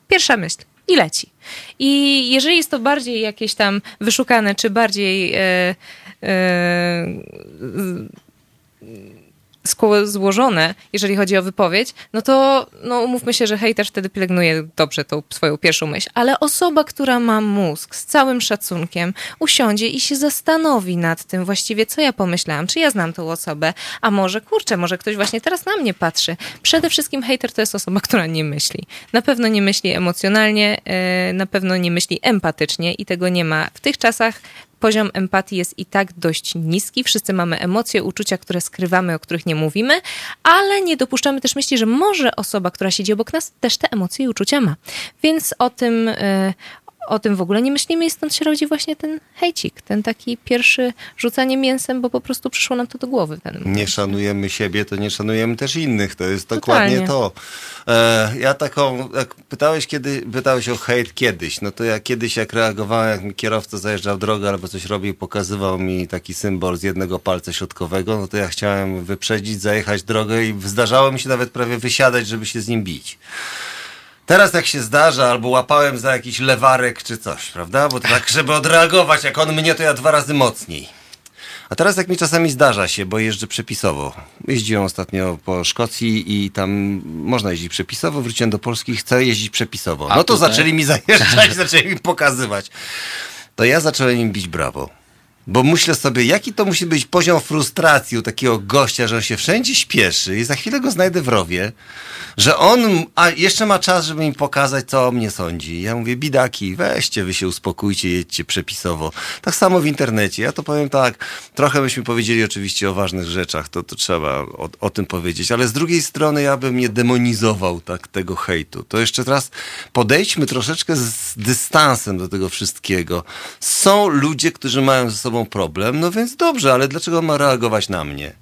Pierwsza myśl i leci. I jeżeli jest to bardziej jakieś tam wyszukane, czy bardziej e, e, złożone, jeżeli chodzi o wypowiedź, no to no, umówmy się, że hejter wtedy pielęgnuje dobrze tą swoją pierwszą myśl. Ale osoba, która ma mózg z całym szacunkiem, usiądzie i się zastanowi nad tym właściwie, co ja pomyślałam, czy ja znam tą osobę, a może kurczę, może ktoś właśnie teraz na mnie patrzy. Przede wszystkim hejter to jest osoba, która nie myśli. Na pewno nie myśli emocjonalnie, e, na pewno nie myśli empatycznie i tego nie ma w tych czasach poziom empatii jest i tak dość niski. Wszyscy mamy emocje, uczucia, które skrywamy, o których nie mówimy, ale nie dopuszczamy też myśli, że może osoba, która siedzi obok nas, też te emocje i uczucia ma. Więc o tym, e, o tym w ogóle nie myślimy i stąd się rodzi właśnie ten hejcik, ten taki pierwszy rzucanie mięsem, bo po prostu przyszło nam to do głowy. Nie szanujemy siebie, to nie szanujemy też innych. To jest dokładnie Totalnie. to. E, ja taką, jak pytałeś, kiedy, pytałeś o hejt kiedyś, no to ja kiedyś jak reagowałem, jak mi kierowca zajeżdżał drogę albo coś robił, pokazywał mi taki symbol z jednego palca środkowego, no to ja chciałem wyprzedzić, zajechać drogę i zdarzało mi się nawet prawie wysiadać, żeby się z nim bić. Teraz jak się zdarza, albo łapałem za jakiś lewarek czy coś, prawda? Bo to tak, żeby odreagować, jak on mnie, to ja dwa razy mocniej. A teraz jak mi czasami zdarza się, bo jeżdżę przepisowo. Jeździłem ostatnio po Szkocji i tam można jeździć przepisowo, wróciłem do Polski i chcę jeździć przepisowo. No to zaczęli mi zajeżdżać, zaczęli mi pokazywać. To ja zacząłem im bić brawo. Bo myślę sobie, jaki to musi być poziom frustracji u takiego gościa, że on się wszędzie śpieszy i za chwilę go znajdę w rowie, że on a jeszcze ma czas, żeby mi pokazać, co o mnie sądzi. Ja mówię, bidaki, weźcie, wy się uspokójcie, jedźcie przepisowo. Tak samo w internecie. Ja to powiem tak, trochę byśmy powiedzieli oczywiście o ważnych rzeczach, to, to trzeba o, o tym powiedzieć, ale z drugiej strony ja bym nie demonizował tak tego hejtu. To jeszcze teraz podejdźmy troszeczkę z dystansem do tego wszystkiego. Są ludzie, którzy mają ze sobą problem, no więc dobrze, ale dlaczego on ma reagować na mnie?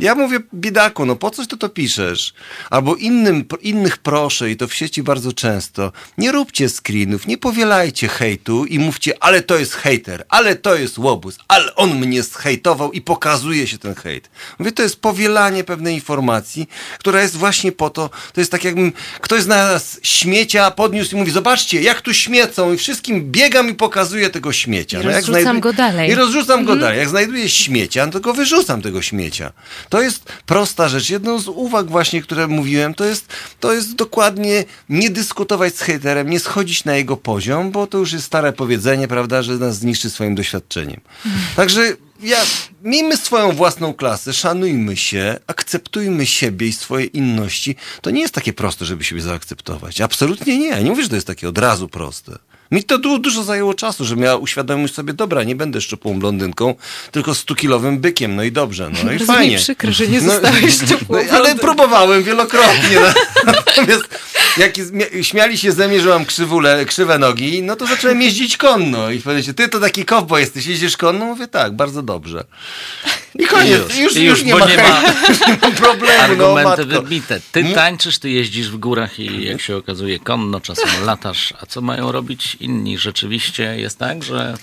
Ja mówię, biedaku, no po coś ty to piszesz? Albo innym, innych proszę, i to w sieci bardzo często, nie róbcie screenów, nie powielajcie hejtu i mówcie, ale to jest hater, ale to jest łobuz, ale on mnie zhejtował i pokazuje się ten hejt. Mówię, to jest powielanie pewnej informacji, która jest właśnie po to, to jest tak jakbym ktoś z nas śmiecia podniósł i mówi, zobaczcie, jak tu śmiecą i wszystkim biegam i pokazuję tego śmiecia. I no, rozrzucam go dalej. I rozrzucam mhm. go dalej. Jak znajduję śmiecia, no to go wyrzucam tego śmiecia. To jest prosta rzecz. Jedną z uwag właśnie, które mówiłem, to jest, to jest dokładnie nie dyskutować z hejterem, nie schodzić na jego poziom, bo to już jest stare powiedzenie, prawda, że nas zniszczy swoim doświadczeniem. Także ja, miejmy swoją własną klasę, szanujmy się, akceptujmy siebie i swoje inności. To nie jest takie proste, żeby siebie zaakceptować. Absolutnie nie. Ja nie mówię, że to jest takie od razu proste. Mi to du dużo zajęło czasu, żebym ja uświadomił sobie, dobra, nie będę szczupłą blondynką, tylko stukilowym bykiem, no i dobrze, no i Bardzo fajnie. Mi przykro, że nie no, zostałeś szczupłą no, Ale próbowałem wielokrotnie. No. Natomiast jak śmiali się ze mnie, że mam krzywule, krzywe nogi, no to zacząłem jeździć konno i powiedzieli, ty to taki kowbo jesteś, jeździsz konno? Mówię, tak, bardzo dobrze. I koniec, już, już, już, już nie, ma, nie, ma, nie ma problemu. No, Argumenty no, wybite. Ty tańczysz, ty jeździsz w górach i jak się okazuje konno, czasem latasz. A co mają robić inni? Rzeczywiście jest tak, że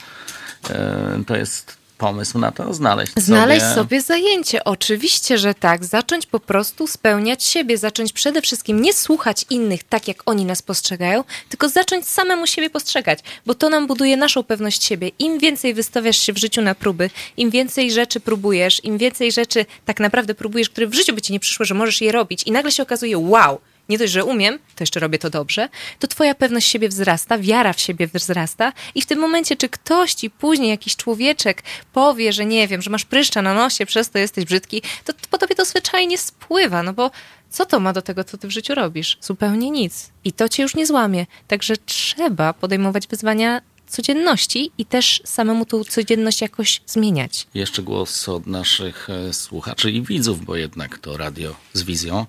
e, to jest pomysł na to? Znaleźć, Znaleźć sobie... sobie zajęcie. Oczywiście, że tak. Zacząć po prostu spełniać siebie. Zacząć przede wszystkim nie słuchać innych tak, jak oni nas postrzegają, tylko zacząć samemu siebie postrzegać, bo to nam buduje naszą pewność siebie. Im więcej wystawiasz się w życiu na próby, im więcej rzeczy próbujesz, im więcej rzeczy tak naprawdę próbujesz, które w życiu by ci nie przyszło, że możesz je robić i nagle się okazuje, wow, nie dość, że umiem, to jeszcze robię to dobrze, to twoja pewność siebie wzrasta, wiara w siebie wzrasta i w tym momencie, czy ktoś ci później, jakiś człowieczek powie, że nie wiem, że masz pryszcza na nosie, przez to jesteś brzydki, to po tobie to zwyczajnie spływa, no bo co to ma do tego, co ty w życiu robisz? Zupełnie nic. I to cię już nie złamie. Także trzeba podejmować wyzwania codzienności i też samemu tą codzienność jakoś zmieniać. Jeszcze głos od naszych e, słuchaczy i widzów, bo jednak to radio z wizją.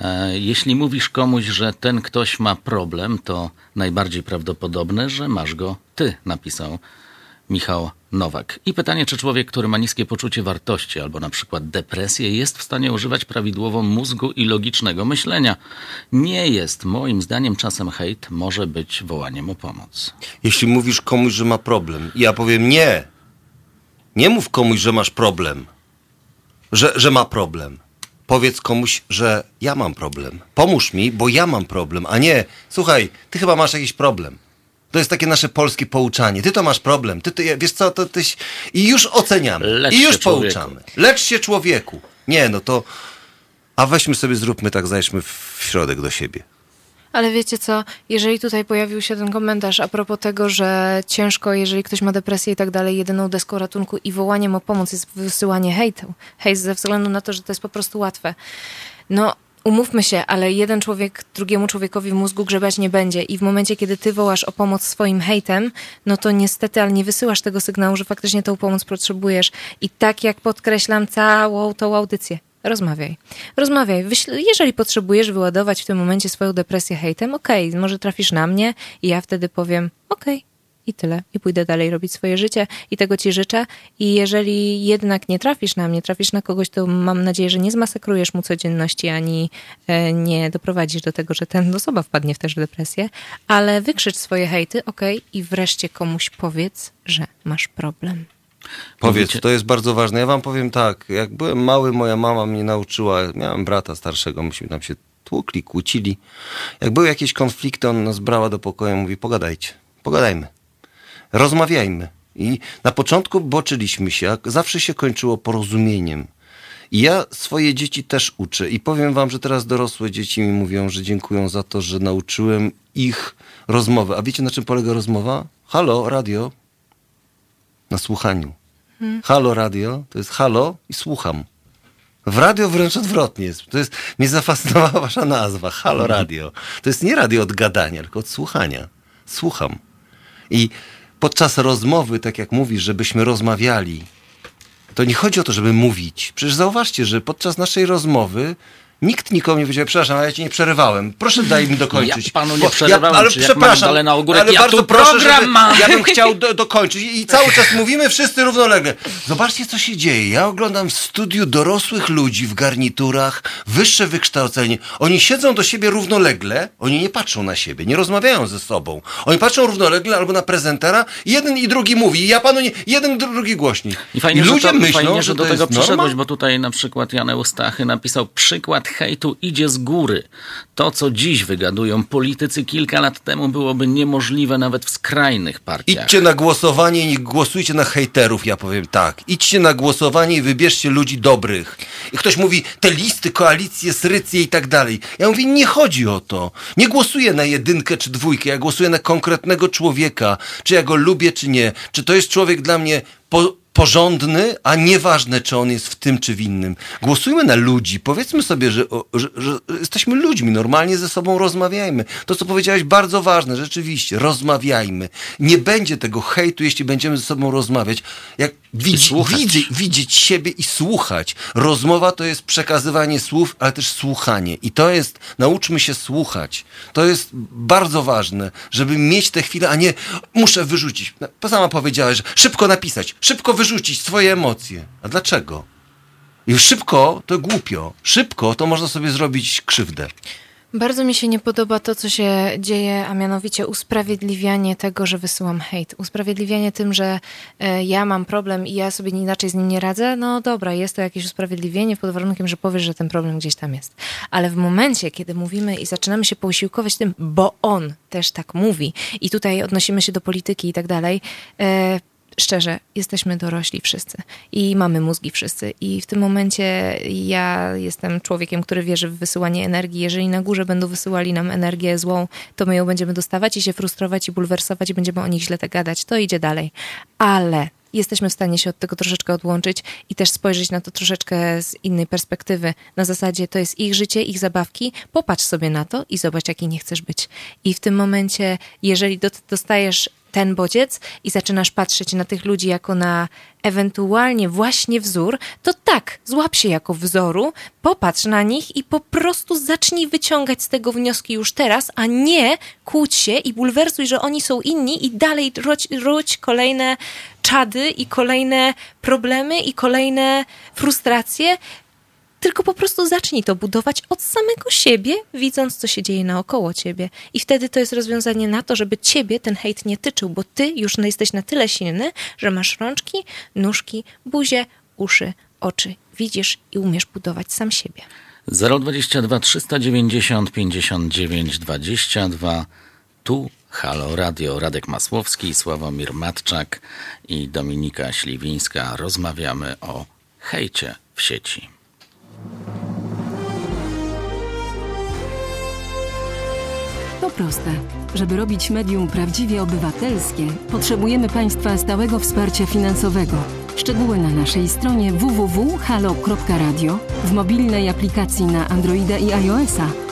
E, jeśli mówisz komuś, że ten ktoś ma problem, to najbardziej prawdopodobne, że masz go ty, napisał Michał Nowak. I pytanie, czy człowiek, który ma niskie poczucie wartości albo na przykład depresję, jest w stanie używać prawidłowo mózgu i logicznego myślenia? Nie jest. Moim zdaniem czasem hejt może być wołaniem o pomoc. Jeśli mówisz komuś, że ma problem, ja powiem nie. Nie mów komuś, że masz problem. Że, że ma problem. Powiedz komuś, że ja mam problem. Pomóż mi, bo ja mam problem, a nie, słuchaj, ty chyba masz jakiś problem. To jest takie nasze polskie pouczanie. Ty to masz problem. Ty, ty wiesz co, to tyś... I już oceniamy. Lecz I już pouczamy. Lecz się człowieku. Nie, no to... A weźmy sobie, zróbmy tak, zajdźmy w środek do siebie. Ale wiecie co, jeżeli tutaj pojawił się ten komentarz a propos tego, że ciężko, jeżeli ktoś ma depresję i tak dalej, jedyną deską ratunku i wołaniem o pomoc jest wysyłanie hejtu. Hejt ze względu na to, że to jest po prostu łatwe. No, Umówmy się, ale jeden człowiek drugiemu człowiekowi w mózgu grzebać nie będzie i w momencie, kiedy ty wołasz o pomoc swoim hejtem, no to niestety, ale nie wysyłasz tego sygnału, że faktycznie tą pomoc potrzebujesz. I tak jak podkreślam całą tą audycję, rozmawiaj. Rozmawiaj. Jeżeli potrzebujesz wyładować w tym momencie swoją depresję hejtem, okej, okay, może trafisz na mnie i ja wtedy powiem, okej, okay, i tyle. I pójdę dalej robić swoje życie i tego ci życzę. I jeżeli jednak nie trafisz na mnie, trafisz na kogoś, to mam nadzieję, że nie zmasakrujesz mu codzienności, ani e, nie doprowadzisz do tego, że ten osoba wpadnie w też depresję, ale wykrzycz swoje hejty, ok, i wreszcie komuś powiedz, że masz problem. Powiedz, to jest bardzo ważne. Ja wam powiem tak, jak byłem mały, moja mama mnie nauczyła, miałem brata starszego, myśmy tam się tłukli, kłócili. Jak były jakieś konflikty, on nas brała do pokoju, mówi, pogadajcie, pogadajmy rozmawiajmy. I na początku boczyliśmy się, a zawsze się kończyło porozumieniem. I ja swoje dzieci też uczę i powiem wam, że teraz dorosłe dzieci mi mówią, że dziękują za to, że nauczyłem ich rozmowy. A wiecie na czym polega rozmowa? Halo, radio. Na słuchaniu. Hmm. Halo, radio, to jest halo i słucham. W radio wręcz odwrotnie jest. To jest, mnie zafascynowała wasza nazwa, halo radio. To jest nie radio od gadania, tylko od słuchania. Słucham. I podczas rozmowy, tak jak mówisz, żebyśmy rozmawiali, to nie chodzi o to, żeby mówić. Przecież zauważcie, że podczas naszej rozmowy Nikt nikomu nie powiedział, przepraszam, ale ja ci nie przerywałem. Proszę daj mi dokończyć. Ja panu nie przerywałem, ja, ale przepraszam, ale na ogórek, ale ja bardzo proszę, żeby, ja bym chciał do, dokończyć i cały czas mówimy wszyscy równolegle. Zobaczcie, co się dzieje. Ja oglądam w studiu dorosłych ludzi w garniturach, wyższe wykształcenie. Oni siedzą do siebie równolegle, oni nie patrzą na siebie, nie rozmawiają ze sobą. Oni patrzą równolegle albo na prezentera jeden i drugi mówi. Ja panu nie, jeden, drugi głośniej. I fajnie, I ludzie że to, myślą, fajnie, że, że do tego przyszedłeś, bo tutaj na przykład Jan Eustachy napisał przykład hejtu idzie z góry. To, co dziś wygadują politycy kilka lat temu byłoby niemożliwe nawet w skrajnych partiach. Idźcie na głosowanie i głosujcie na hejterów, ja powiem tak. Idźcie na głosowanie i wybierzcie ludzi dobrych. I ktoś mówi, te listy, koalicje, srycje i tak dalej. Ja mówię, nie chodzi o to. Nie głosuję na jedynkę czy dwójkę, ja głosuję na konkretnego człowieka. Czy ja go lubię, czy nie. Czy to jest człowiek dla mnie po porządny, a nieważne, czy on jest w tym czy w innym. Głosujmy na ludzi. Powiedzmy sobie, że, że, że, jesteśmy ludźmi, normalnie ze sobą rozmawiajmy. To, co powiedziałeś, bardzo ważne, rzeczywiście. Rozmawiajmy. Nie będzie tego hejtu, jeśli będziemy ze sobą rozmawiać. Jak widzi, widzi, widzieć siebie i słuchać. Rozmowa to jest przekazywanie słów, ale też słuchanie. I to jest, nauczmy się słuchać. To jest bardzo ważne, żeby mieć te chwile, a nie muszę wyrzucić. Sama powiedziałeś, że szybko napisać, szybko wyrzucić swoje emocje. A dlaczego? I szybko to głupio. Szybko to można sobie zrobić krzywdę. Bardzo mi się nie podoba to, co się dzieje, a mianowicie usprawiedliwianie tego, że wysyłam hejt. Usprawiedliwianie tym, że e, ja mam problem i ja sobie inaczej z nim nie radzę. No dobra, jest to jakieś usprawiedliwienie pod warunkiem, że powiesz, że ten problem gdzieś tam jest. Ale w momencie, kiedy mówimy i zaczynamy się posiłkować tym, bo on też tak mówi i tutaj odnosimy się do polityki i tak dalej, e, szczerze, jesteśmy dorośli wszyscy i mamy mózgi wszyscy. I w tym momencie ja jestem człowiekiem, który wierzy w wysyłanie energii. Jeżeli na górze będą wysyłali nam energię złą, to my ją będziemy dostawać i się frustrować i bulwersować i będziemy o nich źle tak gadać. To idzie dalej. Ale jesteśmy w stanie się od tego troszeczkę odłączyć i też spojrzeć na to troszeczkę z innej perspektywy. Na zasadzie to jest ich życie, ich zabawki. Popatrz sobie na to i zobacz, jaki nie chcesz być. I w tym momencie, jeżeli dostajesz ten bodziec i zaczynasz patrzeć na tych ludzi jako na ewentualnie właśnie wzór, to tak, złap się jako wzoru, popatrz na nich i po prostu zacznij wyciągać z tego wnioski już teraz, a nie kłóć się i bulwersuj, że oni są inni i dalej rodź kolejne czady i kolejne problemy i kolejne frustracje, tylko po prostu zacznij to budować od samego siebie, widząc, co się dzieje naokoło ciebie. I wtedy to jest rozwiązanie na to, żeby ciebie ten hejt nie tyczył, bo ty już jesteś na tyle silny, że masz rączki, nóżki, buzię, uszy, oczy. Widzisz i umiesz budować sam siebie. 022 390 59 22 tu Halo Radio. Radek Masłowski, Sławomir Matczak i Dominika Śliwińska. Rozmawiamy o hejcie w sieci. To proste. Żeby robić medium prawdziwie obywatelskie, potrzebujemy Państwa stałego wsparcia finansowego. Szczegóły na naszej stronie www.halo.radio, w mobilnej aplikacji na Androida i iOS-a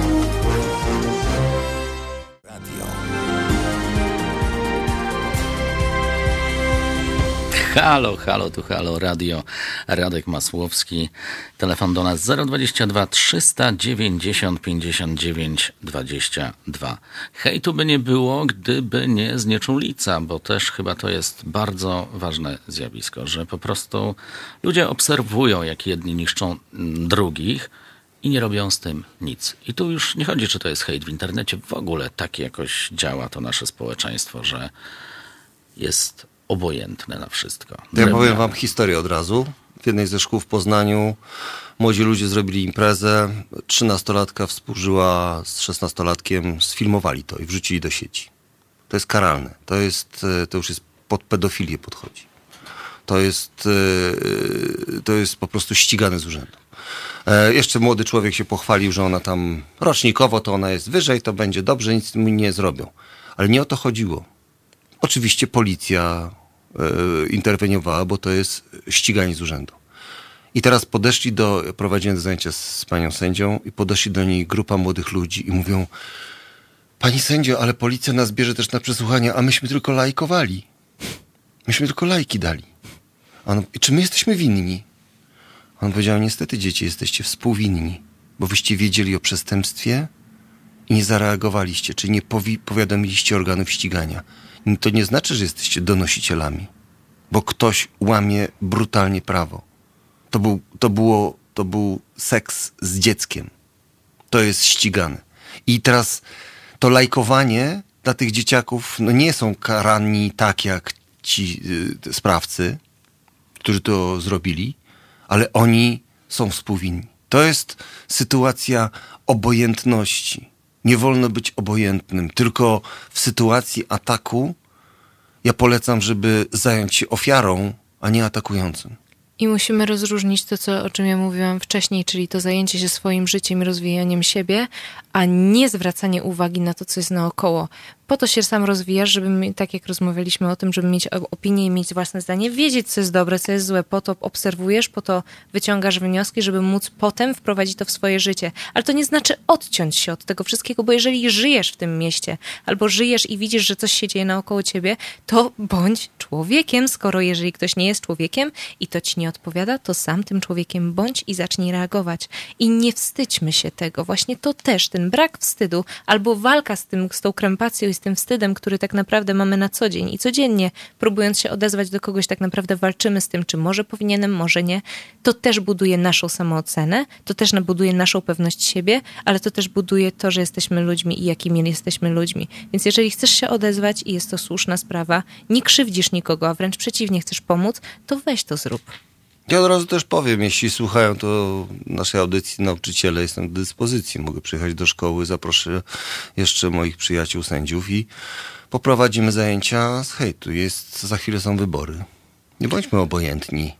Halo, halo, tu halo, radio. Radek Masłowski. Telefon do nas 022 390 59 22. Hej, tu by nie było, gdyby nie znieczulica, bo też chyba to jest bardzo ważne zjawisko, że po prostu ludzie obserwują, jak jedni niszczą drugich i nie robią z tym nic. I tu już nie chodzi, czy to jest hejt w internecie, w ogóle tak jakoś działa to nasze społeczeństwo, że jest obojętne na wszystko. Ja powiem wam historię od razu. W jednej ze szkół w Poznaniu młodzi ludzie zrobili imprezę, trzynastolatka współżyła z szesnastolatkiem, sfilmowali to i wrzucili do sieci. To jest karalne. To, jest, e, to już jest pod pedofilię podchodzi. To jest, e, to jest po prostu ścigane z urzędu. E, jeszcze młody człowiek się pochwalił, że ona tam rocznikowo to ona jest wyżej, to będzie dobrze, nic mu nie zrobią. Ale nie o to chodziło. Oczywiście policja E, interweniowała, bo to jest ściganie z urzędu. I teraz podeszli do, prowadziłem zajęcia z panią sędzią i podeszli do niej grupa młodych ludzi i mówią Pani sędzio, ale policja nas bierze też na przesłuchania, a myśmy tylko lajkowali. Myśmy tylko lajki dali. On, czy my jesteśmy winni? On powiedział, niestety dzieci, jesteście współwinni, bo wyście wiedzieli o przestępstwie nie zareagowaliście, czyli nie powiadomiliście organów ścigania to nie znaczy, że jesteście donosicielami, bo ktoś łamie brutalnie prawo. To był, to było, to był seks z dzieckiem. To jest ścigane. I teraz to lajkowanie dla tych dzieciaków no nie są karani tak jak ci y, sprawcy, którzy to zrobili, ale oni są współwinni. To jest sytuacja obojętności. Nie wolno być obojętnym, tylko w sytuacji ataku ja polecam, żeby zająć się ofiarą, a nie atakującym. I musimy rozróżnić to, co, o czym ja mówiłam wcześniej, czyli to zajęcie się swoim życiem rozwijaniem siebie, a nie zwracanie uwagi na to, co jest naokoło po to się sam rozwijasz, żeby, tak jak rozmawialiśmy o tym, żeby mieć opinię i mieć własne zdanie, wiedzieć, co jest dobre, co jest złe, po to obserwujesz, po to wyciągasz wnioski, żeby móc potem wprowadzić to w swoje życie. Ale to nie znaczy odciąć się od tego wszystkiego, bo jeżeli żyjesz w tym mieście, albo żyjesz i widzisz, że coś się dzieje naokoło ciebie, to bądź człowiekiem, skoro jeżeli ktoś nie jest człowiekiem i to ci nie odpowiada, to sam tym człowiekiem bądź i zacznij reagować. I nie wstydźmy się tego. Właśnie to też, ten brak wstydu, albo walka z tym, z tą krępacją i tym wstydem, który tak naprawdę mamy na co dzień i codziennie, próbując się odezwać do kogoś, tak naprawdę walczymy z tym, czy może powinienem, może nie. To też buduje naszą samoocenę, to też buduje naszą pewność siebie, ale to też buduje to, że jesteśmy ludźmi i jakimi jesteśmy ludźmi. Więc jeżeli chcesz się odezwać i jest to słuszna sprawa, nie krzywdzisz nikogo, a wręcz przeciwnie, chcesz pomóc, to weź to zrób. Ja od razu też powiem, jeśli słuchają to naszej audycji nauczyciele, jestem do dyspozycji. Mogę przyjechać do szkoły, zaproszę jeszcze moich przyjaciół sędziów i poprowadzimy zajęcia z hejtu. Jest, za chwilę są wybory. Nie bądźmy obojętni.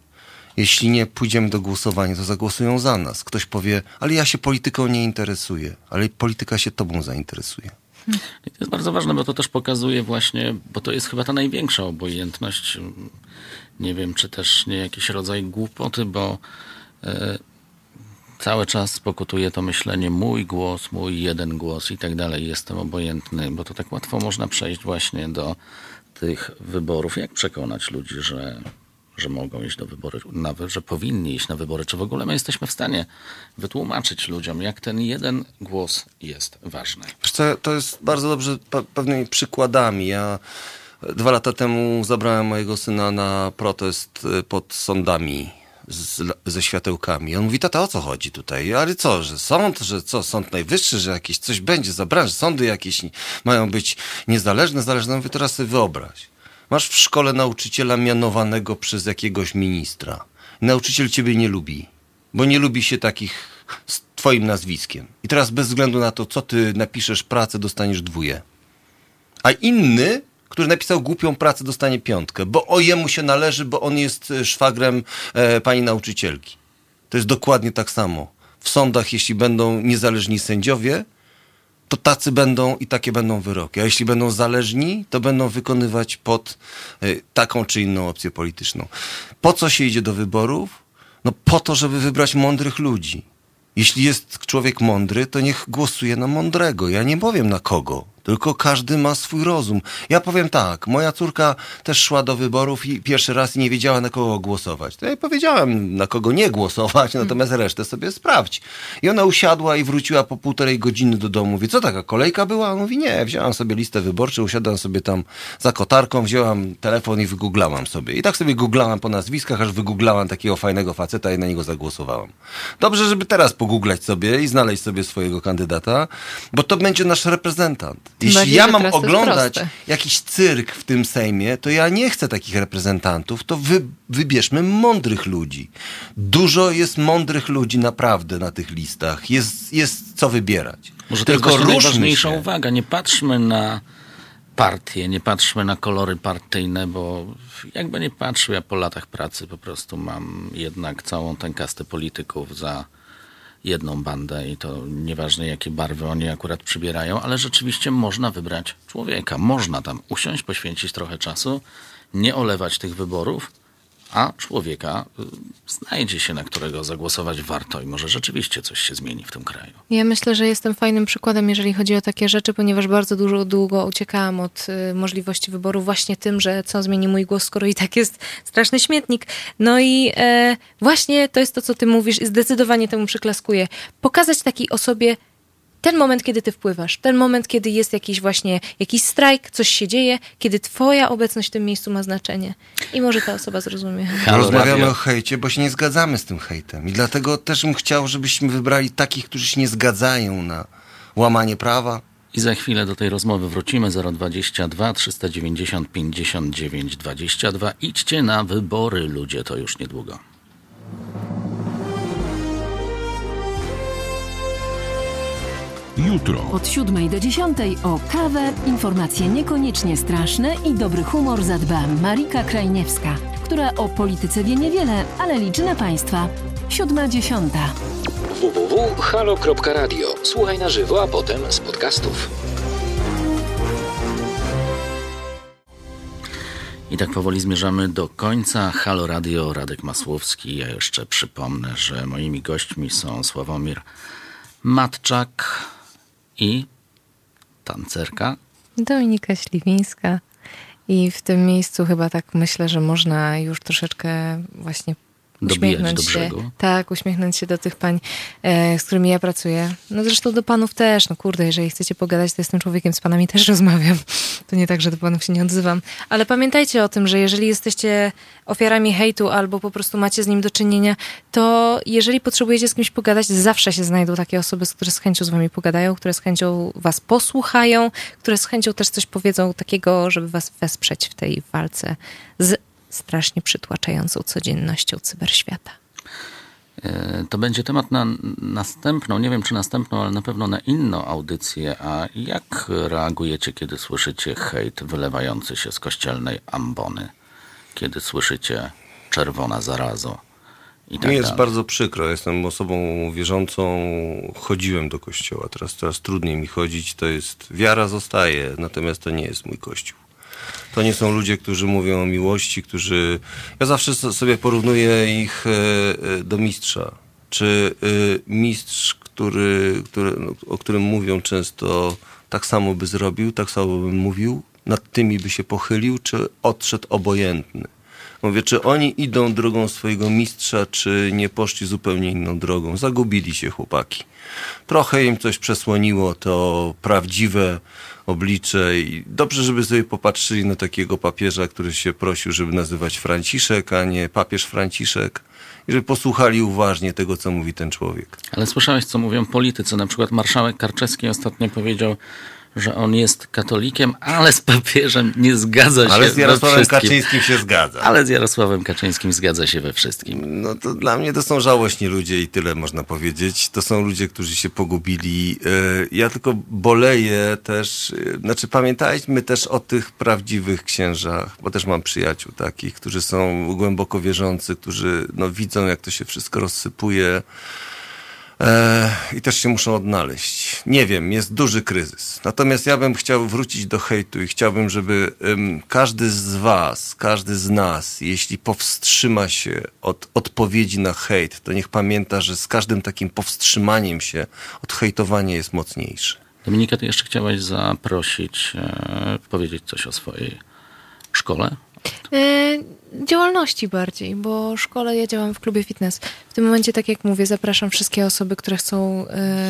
Jeśli nie pójdziemy do głosowania, to zagłosują za nas. Ktoś powie, ale ja się polityką nie interesuję, ale polityka się tobą zainteresuje. I to jest bardzo ważne, bo to też pokazuje właśnie, bo to jest chyba ta największa obojętność Nie wiem, czy też nie jakiś rodzaj głupoty, bo e, cały czas pokutuje to myślenie mój głos, mój jeden głos i tak dalej. Jestem obojętny, bo to tak łatwo można przejść właśnie do tych wyborów. Jak przekonać ludzi, że że mogą iść do wyborów, nawet, że powinni iść na wybory. Czy w ogóle my jesteśmy w stanie wytłumaczyć ludziom, jak ten jeden głos jest ważny? to jest bardzo dobrze pewnymi przykładami. Ja dwa lata temu zabrałem mojego syna na protest y, pod sądami z, ze światełkami. On mówi, tata, o co chodzi tutaj? Ale co, że sąd, że co, sąd najwyższy, że jakieś coś będzie że sądy jakieś mają być niezależne, zależne. Mówię, teraz sobie wyobraź. Masz w szkole nauczyciela mianowanego przez jakiegoś ministra. Nauczyciel ciebie nie lubi, bo nie lubi się takich z twoim nazwiskiem. I teraz bez względu na to, co ty napiszesz pracę, dostaniesz dwóje. A inny, który napisał głupią pracę, dostanie piątkę, bo o jemu się należy, bo on jest e, szwagrem e, pani nauczycielki. To jest dokładnie tak samo. W sądach, jeśli będą niezależni sędziowie, to tacy będą i takie będą wyroki. A jeśli będą zależni, to będą wykonywać pod y, taką czy inną opcję polityczną. Po co się idzie do wyborów? No po to, żeby wybrać mądrych ludzi. Jeśli jest człowiek mądry, to niech głosuje na mądrego. Ja nie powiem na kogo. Tylko każdy ma swój rozum. Ja powiem tak, moja córka też szła do wyborów i pierwszy raz nie wiedziała na kogo głosować. To ja jej powiedziałem na kogo nie głosować, natomiast resztę sobie sprawdź. I ona usiadła i wróciła po półtorej godziny do domu. Mówi, co taka kolejka była? On mówi, nie, wzięłam sobie listę wyborczą, usiadłam sobie tam za kotarką, wzięłam telefon i wygooglałam sobie. I tak sobie googlałam po nazwiskach, aż wygooglałam takiego fajnego faceta i na niego zagłosowałam. Dobrze, żeby teraz pogooglać sobie i znaleźć sobie swojego kandydata, bo to będzie nasz reprezentant. Jeśli ja mam oglądać jakiś cyrk w tym Sejmie, to ja nie chcę takich reprezentantów, to wy, wybierzmy mądrych ludzi. Dużo jest mądrych ludzi naprawdę na tych listach. Jest, jest co wybierać. Może to Tylko jest najważniejsza się. uwaga. Nie patrzmy na partie, nie patrzmy na kolory partyjne, bo jakby nie patrzył, ja po latach pracy po prostu mam jednak całą tę kastę polityków za jedną bandę i to nieważne jakie barwy oni akurat przybierają, ale rzeczywiście można wybrać człowieka. Można tam usiąść, poświęcić trochę czasu, nie olewać tych wyborów, a człowieka y, znajdzie się, na którego zagłosować warto i może rzeczywiście coś się zmieni w tym kraju. Ja myślę, że jestem fajnym przykładem, jeżeli chodzi o takie rzeczy, ponieważ bardzo dużo, długo uciekałam od y, możliwości wyboru właśnie tym, że co zmieni mój głos, skoro i tak jest straszny śmietnik. No i e, właśnie to jest to, co ty mówisz i zdecydowanie temu przyklaskuję. Pokazać takiej osobie, ten moment, kiedy ty wpływasz, ten moment, kiedy jest jakiś właśnie jakiś strajk, coś się dzieje, kiedy twoja obecność w tym miejscu ma znaczenie. I może ta osoba zrozumie. Rozmawiamy o hejcie, bo się nie zgadzamy z tym hejtem. I dlatego też bym chciał, żebyśmy wybrali takich, którzy się nie zgadzają na łamanie prawa. I za chwilę do tej rozmowy wrócimy. 022 390 59 22. Idźcie na wybory, ludzie, to już niedługo. Jutro. Od 7 do 10 o kawę, informacje niekoniecznie straszne i dobry humor zadba Marika Krajniewska, która o polityce wie niewiele, ale liczy na Państwa. 7.10. www.halo.radio. Słuchaj na żywo, a potem z podcastów. I tak powoli zmierzamy do końca. Halo Radio, Radek Masłowski. Ja jeszcze przypomnę, że moimi gośćmi są Sławomir Matczak, i tancerka. Dominika Śliwińska. I w tym miejscu chyba tak myślę, że można już troszeczkę właśnie uśmiechnąć się. Tak, uśmiechnąć się do tych pań, e, z którymi ja pracuję. No zresztą do panów też. No kurde, jeżeli chcecie pogadać, to jestem człowiekiem, z panami też rozmawiam. To nie tak, że do panów się nie odzywam. Ale pamiętajcie o tym, że jeżeli jesteście ofiarami hejtu albo po prostu macie z nim do czynienia, to jeżeli potrzebujecie z kimś pogadać, zawsze się znajdą takie osoby, które z chęcią z wami pogadają, które z chęcią was posłuchają, które z chęcią też coś powiedzą takiego, żeby was wesprzeć w tej walce z strasznie przytłaczającą codziennością cyberświata. E, to będzie temat na następną, nie wiem czy następną, ale na pewno na inną audycję. A jak reagujecie, kiedy słyszycie hejt wylewający się z kościelnej ambony? Kiedy słyszycie czerwona zarazo? I tak Mi jest dalej. bardzo przykro. Jestem osobą wierzącą. Chodziłem do kościoła. Teraz, teraz trudniej mi chodzić. To jest wiara zostaje, natomiast to nie jest mój kościół. To nie są ludzie, którzy mówią o miłości, którzy... Ja zawsze sobie porównuję ich e, do mistrza. Czy mistrz, który, który, no, o którym mówią często, tak samo by zrobił, tak samo by mówił, nad tymi by się pochylił, czy odszedł obojętny? Mówię, czy oni idą drogą swojego mistrza, czy nie poszli zupełnie inną drogą. Zagubili się chłopaki. Trochę im coś przesłoniło to prawdziwe oblicze i dobrze, żeby sobie popatrzyli na takiego papieża, który się prosił, żeby nazywać Franciszek, a nie papież Franciszek i żeby posłuchali uważnie tego, co mówi ten człowiek. Ale słyszałeś, co mówią politycy. Na przykład marszałek Karczewski ostatnio powiedział, że on jest katolikiem, ale z papieżem nie zgadza się Ale z Jarosławem Kaczyńskim się zgadza. Ale z Jarosławem Kaczyńskim zgadza się we wszystkim. No to dla mnie to są żałośni ludzie i tyle można powiedzieć. To są ludzie, którzy się pogubili. E, ja tylko boleję też, e, znaczy pamiętajmy też o tych prawdziwych księżach, bo też mam przyjaciół takich, którzy są głęboko wierzący, którzy no, widzą jak to się wszystko rozsypuje. E, i też się muszą odnaleźć. Nie wiem, jest duży kryzys. Natomiast ja bym chciał wrócić do hejtu i chciałbym, żeby um, każdy z was, każdy z nas, jeśli powstrzyma się od odpowiedzi na hejt, to niech pamięta, że z każdym takim powstrzymaniem się od hejtowania jest mocniejszy. Dominika, ty jeszcze chciałaś zaprosić, e, powiedzieć coś o swojej szkole? E, działalności bardziej, bo w szkole ja działam w klubie fitness. W tym momencie, tak jak mówię, zapraszam wszystkie osoby, które chcą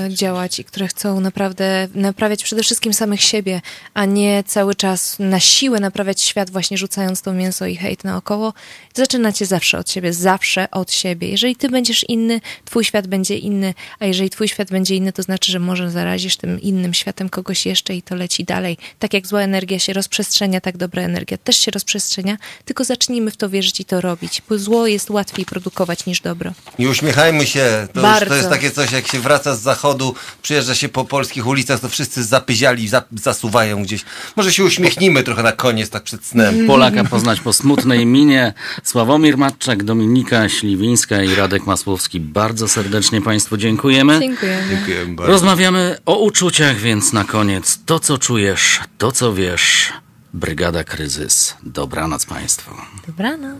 y, działać i które chcą naprawdę naprawiać przede wszystkim samych siebie, a nie cały czas na siłę naprawiać świat, właśnie rzucając to mięso i hejt naokoło. Zaczynacie zawsze od siebie, zawsze od siebie. Jeżeli ty będziesz inny, twój świat będzie inny, a jeżeli twój świat będzie inny, to znaczy, że może zarazisz tym innym światem kogoś jeszcze i to leci dalej. Tak jak zła energia się rozprzestrzenia, tak dobra energia też się rozprzestrzenia, tylko zacznijmy w to wierzyć i to robić, bo zło jest łatwiej produkować niż dobro. Nie uśmiechajmy się. To, już, to jest takie coś, jak się wraca z zachodu, przyjeżdża się po polskich ulicach, to wszyscy zapyziali, zasuwają gdzieś. Może się uśmiechnijmy trochę na koniec, tak przed snem. Polaka poznać po smutnej minie. Sławomir Matczak, Dominika Śliwińska i Radek Masłowski. Bardzo serdecznie Państwu dziękujemy. Dziękujemy. Dziękujemy bardzo. Rozmawiamy o uczuciach, więc na koniec to, co czujesz, to, co wiesz. Brygada Kryzys. Dobranoc Państwu. Dobranoc.